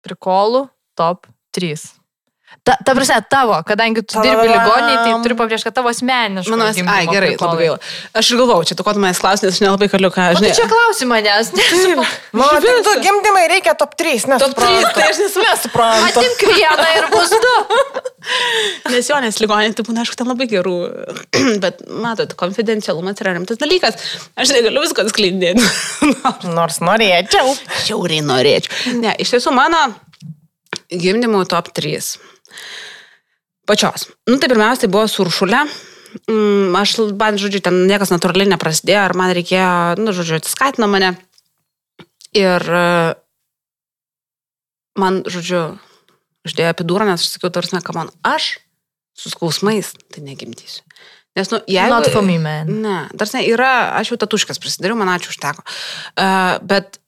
prikolų, top 3. Ta, ta prasme, tavo, kadangi tu dirbi ligoninėje, tai turiu pabrėžti, kad tavo asmeniškai. Mano, ai, gerai, labai gaila. Aš ir galvau, čia tu ko tu manęs klausi, nes aš nelabai galiu ką, Tai žinai. čia klausimai manęs, nes. Mano, tai tu gimdymai reikia top 3, nes Top 3, tai aš nesu nesuprantu. Atimk vieną ir bus du. Nes jo, nes ligoninė, tai būna, aišku, ten labai gerų. Bet, matot, konfidencialumas yra rimtas dalykas. Aš negaliu visko atskleidinėti. Nors norėčiau. Šiauriai norėčiau. Ne, iš tiesų mano gimdymų top 3. Pačios. Nu, tai pirmiausia, tai buvo suršulė. Mm, aš, man, žodžiu, ten niekas natūraliai neprasidėjo, ar man reikėjo, nu, žodžiu, atsiskatino mane. Ir e, man, žodžiu, uždėjo epidūrą, nes aš sakiau, tarsi, kam man, aš su skausmais tai negimdysiu. Nes, nu, jeigu... Not for me, man. Ne, tarsi yra, aš jau tatuškas prisidariau, man ačiū užteko. Uh, bet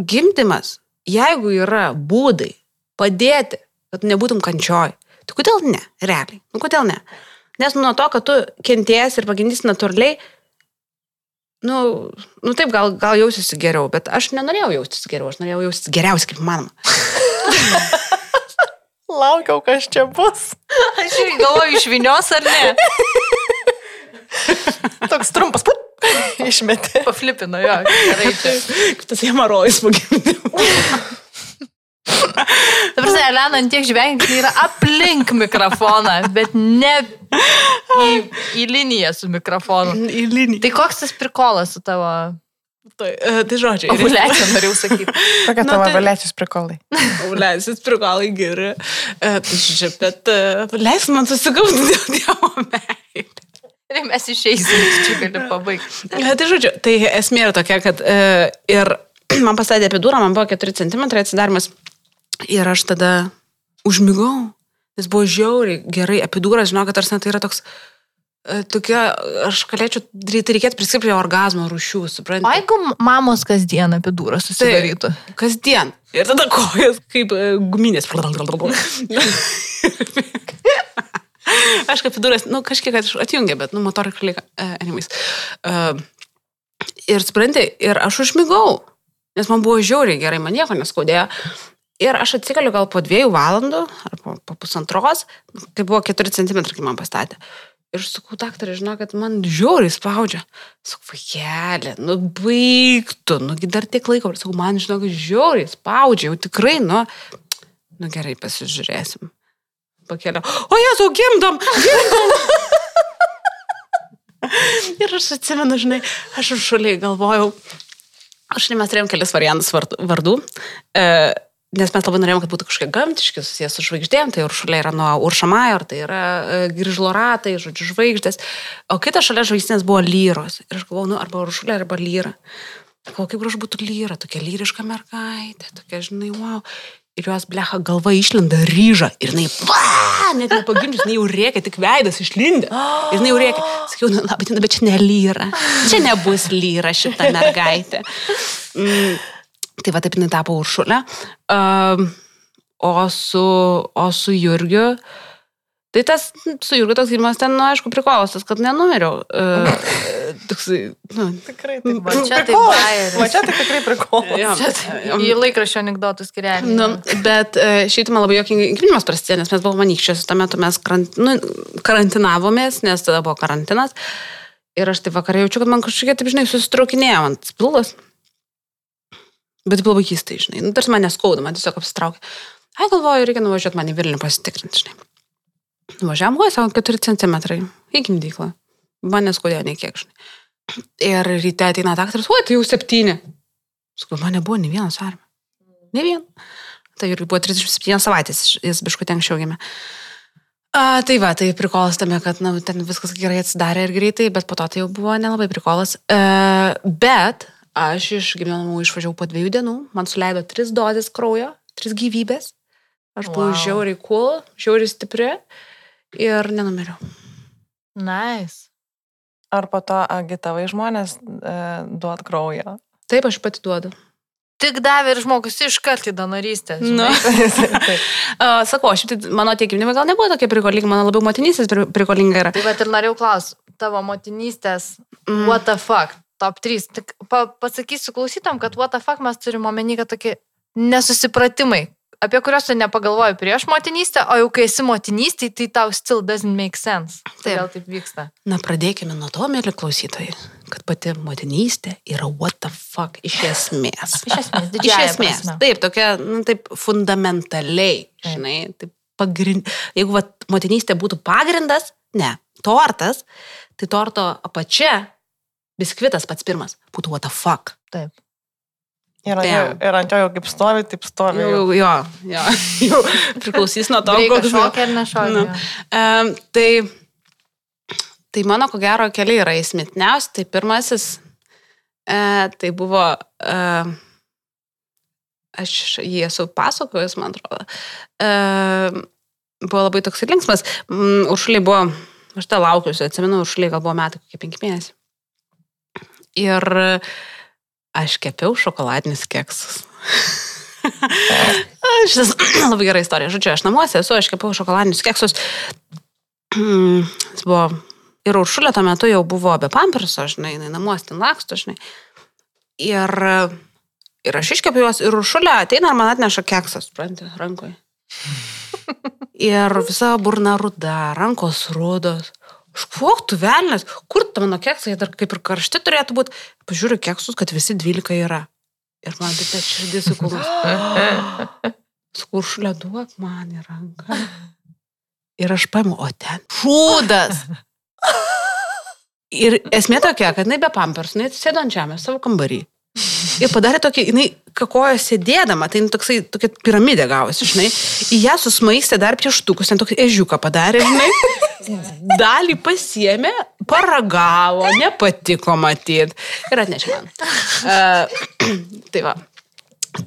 gimdymas, jeigu yra būdai padėti, kad nebūtum kančioj, Tai kodėl ne? Realiai. Nu, kodėl ne? Nes nuo to, kad tu kentėjęs ir pagimdysi natūraliai, nu, nu taip, gal, gal jausiuosi geriau, bet aš nenorėjau jaustis geriau, aš norėjau jaustis geriausiai kaip manoma. Laukiau, kas čia bus. Aš irgi galvoju, išvinios ar ne. Toks trumpas, pup, išmetė. Paflipino jo. Kaip tas hemarojus pagimdymo. Dabar, Elena, ant tiek žvengia, kad ji yra aplink mikrofoną, bet ne į, į liniją su mikrofonu. Į liniją. Tai koks tas prikolas su tavo Tai, e, tai žodžiu, ir ovulacija, norėjau sakyti. Kokie Nu, tavo tai- valėčius prikolai? Leisis prigalai geri. E, Tai žiūrė, bet e, leis man susigauti dėl Dievo meilės. Ir mes išeisim, čia gali pabaigti. Tai žodžiu, tai esmė yra tokia, kad ir man pastatė epidūrą, man buvo 4 cm atsidarimas ir aš tada užmigau. Jis buvo žiauriai gerai, epidūras, žinau, kad tarsi tai yra toks, e, tokia, aš galėčiau, tai reikėtų priskirti prie orgasmo rūšių, O suprantate? jeigu mamos kasdien apie durą susidarytų? Kasdien. Ir tada kojas kaip e, guminės. aš kaip vidurės, nu kažkiek atjungė, bet, nu, motoriką lieka. Uh, anyways. Uh, ir spranti, ir aš užmigau, nes man buvo žiauriai gerai, man nieko neskaudėjo. Ir aš atsikeliu gal po dviejų valandų, ar po, po pusantros, tai buvo keturi centimetrai, kai man pastatė. Ir aš sakau, daktarė, žinau, kad man žiauriai spaudžia. Sakau, vaikelė, nu baigtų, nugi dar tiek laiko. Ir sakau, man žinau, kad žiauriai spaudžia, jau tikrai, nu, nu gerai, pasižiūrėsim. Pakelio. O jesu, gimdom, gimdom. ir aš atsimenu, žinai, aš šaliai galvojau, aš mes turėjom kelis variantus vard- vardų. E, Nes mes labai norėjom, kad būtų kažkokie gamtiški susijęs su žvaigždėm, tai uršulė yra nuo uršamajor, tai yra e, giržloratai, žodžiu, žvaigždės. O kitas šalia žvaigždės buvo lyros. Ir aš galvojau, nu, arba uršulė, arba lyra. Kaip gražu būtų lyra, tokia lyriška mergaitė, tokia, žinai, wow. Ir jos blecha galva išlenda ryžą ir jinai, va, net nepagimdžius, jinai jau rėkia, tik veidas išlindė. Ir jinai jau rėkia. Sakiau, nu, labai, bet čia ne lyra. Čia nebus lyra šita mergaitė. Mm, tai va taip jinai tapo uršulė. Um, o, su, o su Jurgiu, tai tas su Jurgiu toks gimimas ten, nu, aišku, prikolas, tas, kad nenumiriau. Uh, toksai, nu, Tikrai taip. Va čia tai bajeris. Va čia tai tikrai prikolas. Čia tai į laikraščio anegdotų skirelį. Nu, bet e, šiaip tai man labai jokingai gimdymas prasidėjo, nes mes buvome manykščios, tuo metu mes karant, nu, karantinavomės, nes tada buvo karantinas. Ir aš taip vakarą jaučiu, kad man kažkokie, taip žinai, susitraukinėjo ant spilvos. Bet labai keistai, žinai. Nu, tarsi man neskauda, man tiesiog apsitraukė. Ai, galvoju, reikia nuvažiuoti man į Vilnių pasitikrinti, žinai. Nuvažiavam, oi, savo 4 cm į gimdyklą. Man neskaudėjo nei kiek, žinai. Ir ryte ateina daktaras, oi, tai jau 7. Sakau, man nebuvo nei vienas armė. Ne vien. Tai ir buvo 37 savaitės, jis biškutė anksčiau gimė. A, tai va, tai prikolas tame, kad na, ten viskas gerai atsidarė ir greitai, bet po to tai jau buvo nelabai prikolas. E, bet aš iš gimdymo namų išvažiavau po dviejų dienų, man suleido tris dozes kraujo, tris gyvybės. Aš buvau Wow. žiauriai cool, žiauriai stipri ir nenumiriau. Nice. Ar po to agitavai žmonės e, duot kraujo? Taip, aš pati duodu. Tik davė ir žmogus iškart į donorystę. Nu. Taip. Sakau, aš mano tie gimdymai gal nebuvo tokie prikolingi, mano labiau motinystės pri- prikolinga yra. Tai bet ir norėjau klausti, tavo motinystės, Mm. what the fuck, top 3. Tik pa, pasakysiu klausytam, kad what the fuck mes turime omeny, kad tokie nesusipratimai, apie kuriuos tu nepagalvoji prieš motinystę, o jau kai esi motinystė, tai tau still doesn't make sense. Taip. Kodėl taip vyksta? Na, pradėkime nuo to, mėly klausytojai, kad pati motinystė yra what the fuck iš esmės. Iš esmės, Iš didžiąja esmės. prasme. Taip, tokia, nu, taip fundamentaliai, žinai, taip pagrind... Jeigu vat, motinystė būtų pagrindas, ne, tortas, tai torto apačia, biskvitas pats pirmas, būtų what the fuck. Taip. Ir ant, ir ant jo jau kaip stovi, taip stovi. Jau, Jau. jo, jo, jau priklausys nuo to, koks šokį ar nešokį. Nu. Um, tai, tai mano, ko gero, keliai yra įsmitniausi. Tai pirmasis, e, tai buvo, e, aš jį esu pasakojus, man atrodo, e, buvo labai toks linksmas. Mm, Uršuliai buvo, aš tą laukiuosi, atsimenu, uršuliai gal buvo metai kokie penki mėnesiai. Ir aš kepiau šokoladinius keksus. Šitas labai gera istorija. Žodžiu, aš namuose esu, aš kepiau šokoladinius keksus. Jis buvo ir uršulė tuo metu jau buvo be pamperso, žinai, jinai namuose ten laksto, žinai. Ir, ir aš iškepiu juos ir uršulė ateina ir man atneša keksas, suprantate, rankoje. Ir visa burna ruda, rankos rudos. Škuok tu velnės, kur mano keksai, jie dar kaip ir karšti turėtų būti. Pažiūriu keksus, kad visi 12 yra. Ir man tai ta širdis sukulus. Skuršulė duok man į ranką. Ir aš paimu, o ten šūdas. Ir esmė tokia, kad jinai be pampers, jinai sėdo ant žemės savo kambarį. Ir padarė tokį, jinai kakojo sėdėdama, tai jinai toksai, tokia piramidė gavosi, žinai. Į ją susmaistė dar pieštukus, ten tokį ežiuką padarė, žinai. Dalį pasiemė, paragavo, nepatiko matyti ir atnešė man. Uh, tai va.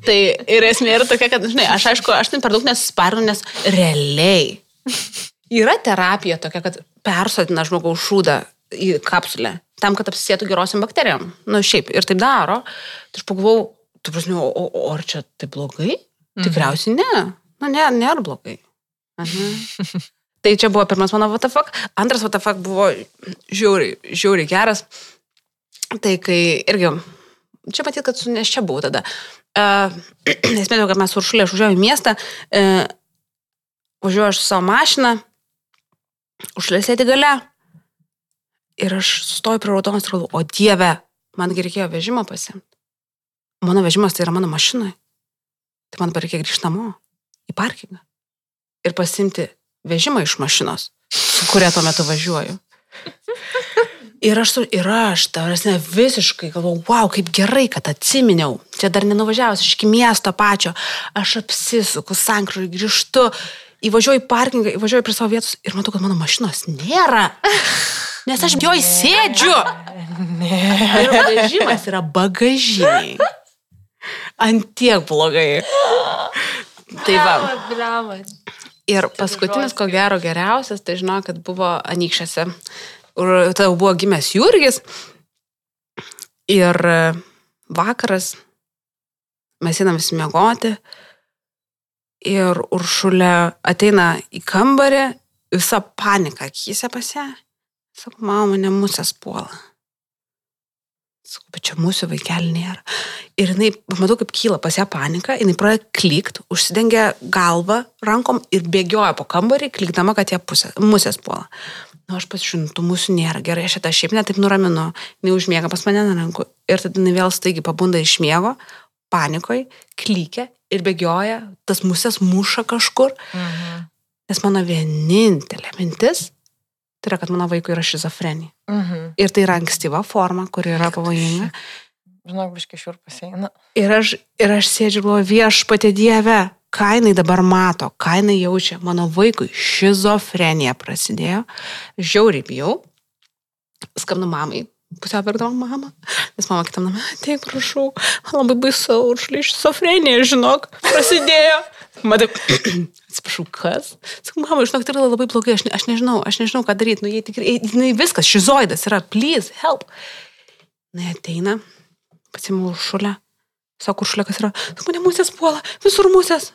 Tai ir esmė yra tokia, kad, žinai, aš aišku, aš ten per daug nesisparinu, nes realiai yra terapija tokia, kad persodina žmogaus šūdą į kapsulę, tam, kad apsisėtų gerosiam bakterijom. Na, nu, šiaip, ir taip daro. Tai aš pagalvojau, tu prasme, o, o, o ar čia tai blogai? Mhm. Tikriausiai ne. Na, ne, nėra blogai. Aha. tai čia buvo pirmas mano WTF. Antras WTF buvo žiauriai, žiauriai geras. Tai kai irgi, čia matyt, kad su nes čia buvau tada. Uh, Esmė, kad mes uršulė užvažiavome į miestą, uh, važiuoju aš su savo mašina, užlėsėti gale, Ir aš sustoju prie raudonos ir galvoju, o Dieve, man reikėjo vežimą pasimti. Mano vežimas tai yra mano mašinai. Tai man reikia grįžti namo, į parkingą. Ir pasimti vežimą iš mašinos, su kuria tuo metu važiuoju. Ir aš, ir aš, tarsi, visiškai galvoju, wow, kaip gerai, kad atsiminiau. Čia dar nenuvažiavus iš miesto pačio. Aš apsisuku, sankryžui, grįžtu, įvažiuoju į parkingą, įvažiuoju prie savo vietos ir matau, kad mano mašinos nėra. Nes aš joj sėdžiu. Ne. Ir vežimas yra bagažiniai. Antiek blogai. Tai va. Ir paskutinis, ko gero geriausias, tai žinau, kad buvo anykščiuose. Tai buvo gimęs Jurgis. Ir vakaras mes einam visi miegoti. Ir uršulė ateina į kambarį, visa panika akise pas ją. Sako, mama, mane musės puola. Sakau, bet čia mūsų vaikelį nėra. Ir jinai, matau, kaip kyla pas ją panika, jinai pradeda klykt, užsidengia galvą rankom ir bėgioja po kambarį, klykdama, kad ją pusė, musės puola. Na, nu, aš pasižiūrėjau, tų mūsų nėra. Gerai, aš šitą šiaip netaip nuraminu, jinai užmiega pas mane ant rankų. Ir tada jinai vėl staigiai pabunda iš miego, panikoj, klykia ir bėgioja, tas musės muša kažkur. Mhm. Nes mano vienintelė mintis Tai yra, kad mano vaikui yra šizofrenija. Mhm. Ir tai yra ankstyva forma, kuri yra pavojinga. Žinok, biškai šiur pasieina. Ir aš, ir aš sėdžiu, galvoju, viešpatė Dieve, ką jinai dabar mato, ką jinai jaučia. Mano vaikui šizofrenija prasidėjo. Žiauriai bijau. Skambinu mamai. Pusiau verkdama mamą. Nes mama kitam namą, ateik, prašau, labai baisu, užliai šizofrenija, žinok, prasidėjo. Matai, atsiprašau, kas? Sakau, mama, žinok, tai yra labai blogai, aš, ne, aš nežinau, aš nežinau, ką daryti, nu, jie tikrai, jinai viskas, šizoidas yra, please, help. Na, ateina, pasimu šulę, sako, šulė, kas yra, sakau, mane musės puola, visur musės.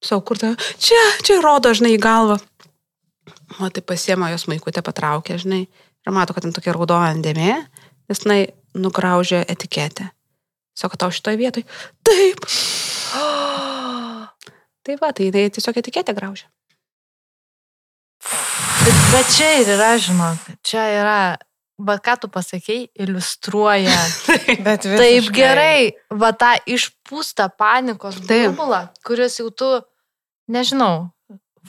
Sakau, kur tai, čia, čia rodo, žinai, į galvą. O tai pasiema jos maikutę, patraukė, žinai, ir mato, kad ten tokia raudona dėmė, nes jinai nugraužė etiketę. Sako, tau šitoje vietoje. Taip. Tai va, tai jinai tiesiog etiketę graužia. Bet, bet čia ir yra, žinok, čia yra, va ką tu pasakėjai, iliustruoja. bet visiškai. Taip gerai, va tą išpūstą panikos burbulą, kuris jau tu, nežinau,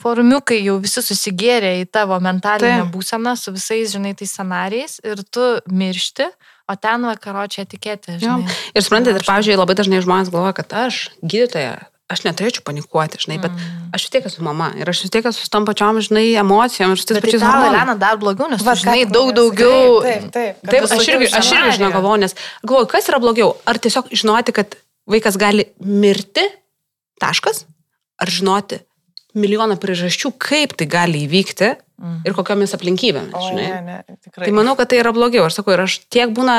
formiukai jau visi susigėrė į tavo mentalinę Taip. būseną su visais, žinai, tais scenarijais ir tu miršti, o ten vakaro čia etiketė. Ir suprantate, ir pavyzdžiui, labai dažnai žmonės galvoja, kad aš, gydytoja, aš neturėčiau panikuoti, žinai, bet mm. aš vis tiek esu mama ir aš vis tiek esu su tam pačiom, žinai, emocijom ir su tais pačiais hormonais. Elena dar blogiau, nes, va, žinai, daug daugiau. Taip, taip. Taip, taip aš irgi, aš irgi žinau, galvoju, nes galvoju, kas yra blogiau? Ar tiesiog žinoti, kad vaikas gali mirti, taškas, ar žinoti milijoną priežasčių, kaip tai gali įvykti ir kokiomis aplinkybėmis, žinai. O, ne, ne, tikrai. Tai manau, kad tai yra blogiau. Aš sakau, ir aš tiek būna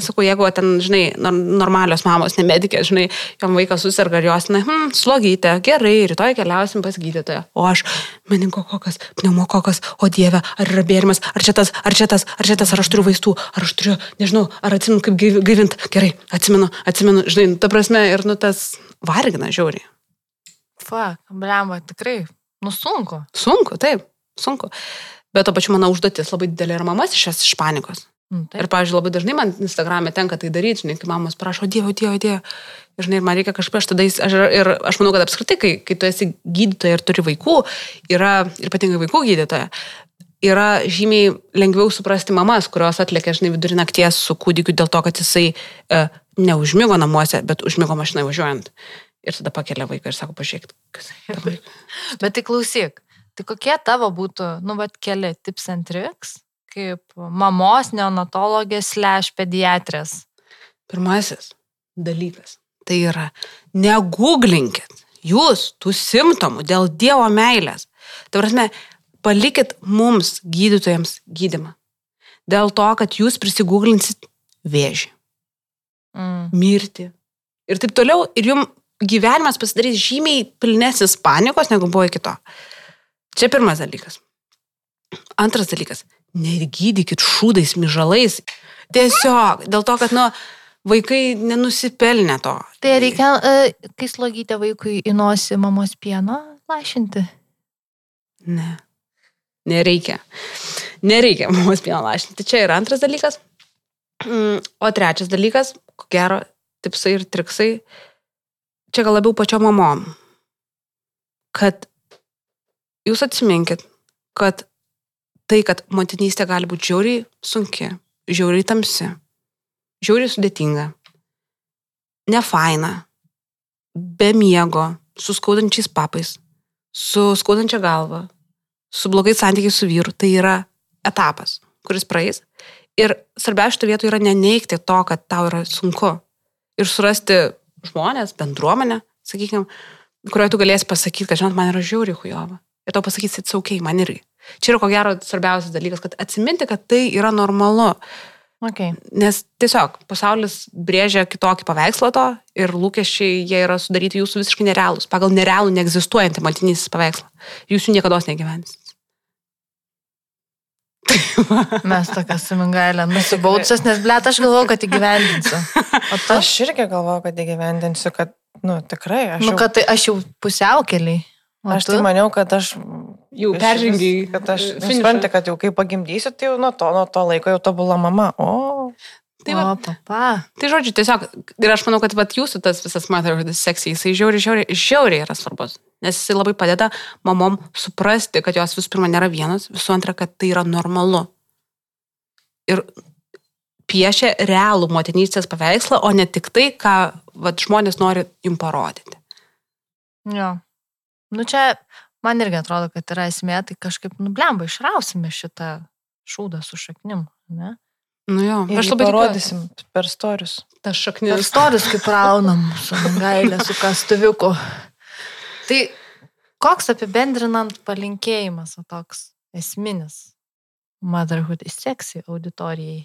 sakau, jeigu ten, žinai, nor- normalios mamos, nemedikės, žinai, jom vaikas susirga ir jos, na, hm, slogytė, gerai, rytoj keliausim pas gydytoją. O aš, meningokokas, pneumokokas, o dieve, ar yra bėrimas, ar čia tas, ar čia tas, ar čia tas, ar aš turiu vaistų, ar aš turiu, nežinau, ar atsimenu, kaip gaivint. Gerai, atsimenu, atsimenu, žinai, nu, ta prasme, ir, nu, tas vargina žiauriai. Fuck, blemba, tikrai, nu sunku. Sunku, taip, sunku. Bet to pačiu mano užduotis labai didelė ir mamas išės iš panikos. Nu, Ir, taip. pavyzdžiui, labai dažnai man Instagram'e tenka tai daryti, žinai, kai mamos prašo, Dievo, Dievo, Dievo. Ir, žinai, ir man reikia kažkaip, aš tada, aš, ir aš manau, kad apskritai, kai, kai tu esi gydytoja ir turi vaikų, yra, ir ypatingai vaikų gydytoja, yra žymiai lengviau suprasti mamas, kurios atlėkė, žinai, vidurį nakties su kūdikiu dėl to, kad jisai e, neužmygo namuose, bet užmygo mašinai važiuojant. Ir tada pakelia vaiką ir sako, pažiūrėk, kas. Bet tai klausyk, tai kokie tavo būtų, nu, bet keli tips and tricks, kaip mamos neonatologės slash pediatrės. Pirmasis dalykas. Tai yra, negooglinkit jūs tų simptomų dėl Dievo meilės. Tai prasme, palikit mums, gydytojams, gydimą. Dėl to, kad jūs prisigūglinsit vėžį, Mm. mirtį ir taip toliau. Ir jums gyvenimas pasidarys žymiai pilnesnis panikos, negu buvo iki to. Čia pirmas dalykas. Antras dalykas. Negydykit šūdais, myžalais. Tiesiog dėl to, kad, nu, vaikai nenusipelnė to. Tai reikia, e, kai slogytė vaikui į nosį mamos pieno, lašinti. Ne. Nereikia. Nereikia mamos pieno lašinti. Čia yra antras dalykas. Mm, O trečias dalykas, ko gero, tipsai ir triksai, čia gal labiau pačio mamom. Kad jūs atsiminkit, kad tai, kad motinystė gali būti žiauriai sunki, žiauriai tamsi, žiauriai sudėtinga, nefaina, be miego, su skaudančiais papais, su skaudančia galva, su blogais santykiais su vyru, tai yra etapas, kuris praeis. Ir svarbiausia šitoje vietoje yra neneikti to, kad tau yra sunku. Ir surasti žmonės, bendruomenę, sakykime, kurioje tu galėsi pasakyti, kad, žinot, man yra žiauri hujova. Ir tau pasakysi, saukiai, man irgi. Čia yra ko gero svarbiausias dalykas, kad atsiminti, kad tai yra normalu. Okay. Nes tiesiog pasaulis brėžia kitokį paveikslą to ir lūkesčiai jie yra sudaryti jūsų visiškai nerealūs, pagal nerealų, neegzistuojantį maltinysis paveikslą. Jūs jų niekada negyvensit. Mes tokia sumingailė, nusibaudusios, nes blėt, aš galvoju, kad įgyvendinsiu. O tu? Aš irgi galvoju, kad įgyvendinsiu, kad, nu, tikrai, aš, Nu, jau, kad tai aš jau pusiaukelį. Aš tu? tai maniau, kad aš... Jau peržengiai, Kad aš, e, suprantu, kad jau kai pagimdysiu, tai jau nuo to, nuo to laiko jau tobula mama. O, Tai, va, o, papa. tai žodžiu, tiesiog, ir aš manau, kad vat, jūsų tas visas motherhood seksy, jisai žiauriai, žiauriai, žiauriai yra svarbus. Nes jisai labai padeda mamom suprasti, kad jos visų pirma nėra vienas, visų antra, kad tai yra normalu. Ir piešia realų motinystės paveikslą, o ne tik tai, ką vat, žmonės nori jums parodyti. Jo. Nu čia, man irgi atrodo, kad yra esmė, tai kažkaip nublemba, išrausime šitą šūdą su šaknim. Ne? Nu jo, ir aš labai parodysim per storius. Tas Ir šaknis. storius kaip raunam su gailė, su kastuviuku. Tai koks apibendrinant palinkėjimas, o toks esminis motherhood is sexy auditorijai.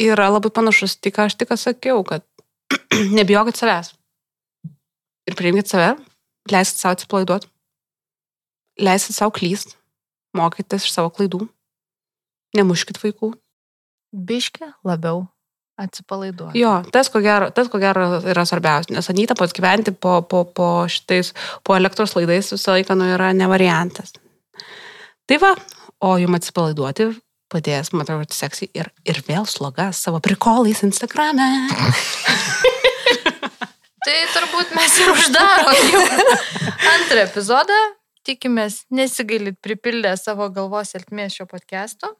Yra labai panašus, tik aš tik sakiau, kad nebijokit savęs. Ir priimkit save, leiskit savo atsipalaiduoti, leiskit savo klyst, mokykitės iš savo klaidų, nemuškit vaikų. Biški labiau atsipalaiduoja. Jo, tas ko gero, tas, ko gero yra svarbiausia, nes Anyta pats gyventi po, po, po šitais, po elektros laidais visą laiką nu, yra ne variantas. Tai va, o jums atsipalaiduoti padės Motherhood Sexy ir, ir vėl slogas savo prikolais Instagrame. Tai turbūt mes ir uždarom jau antrą epizodą. Tikimės nesigailit pripildę savo galvos eltmės šio podcast'o,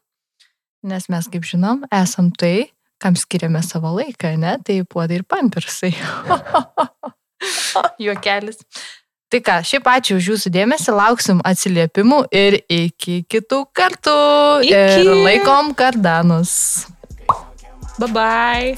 Nes mes, kaip žinom, esam tai, kam skiriame savo laiką, ne? Tai puodai ir pampersai. Juokelis. Tai ką, šiaip ačiū už jūsų dėmesį, lauksim atsiliepimų ir iki kitų kartų. Iki. Ir laikom kardanus. Bye bye.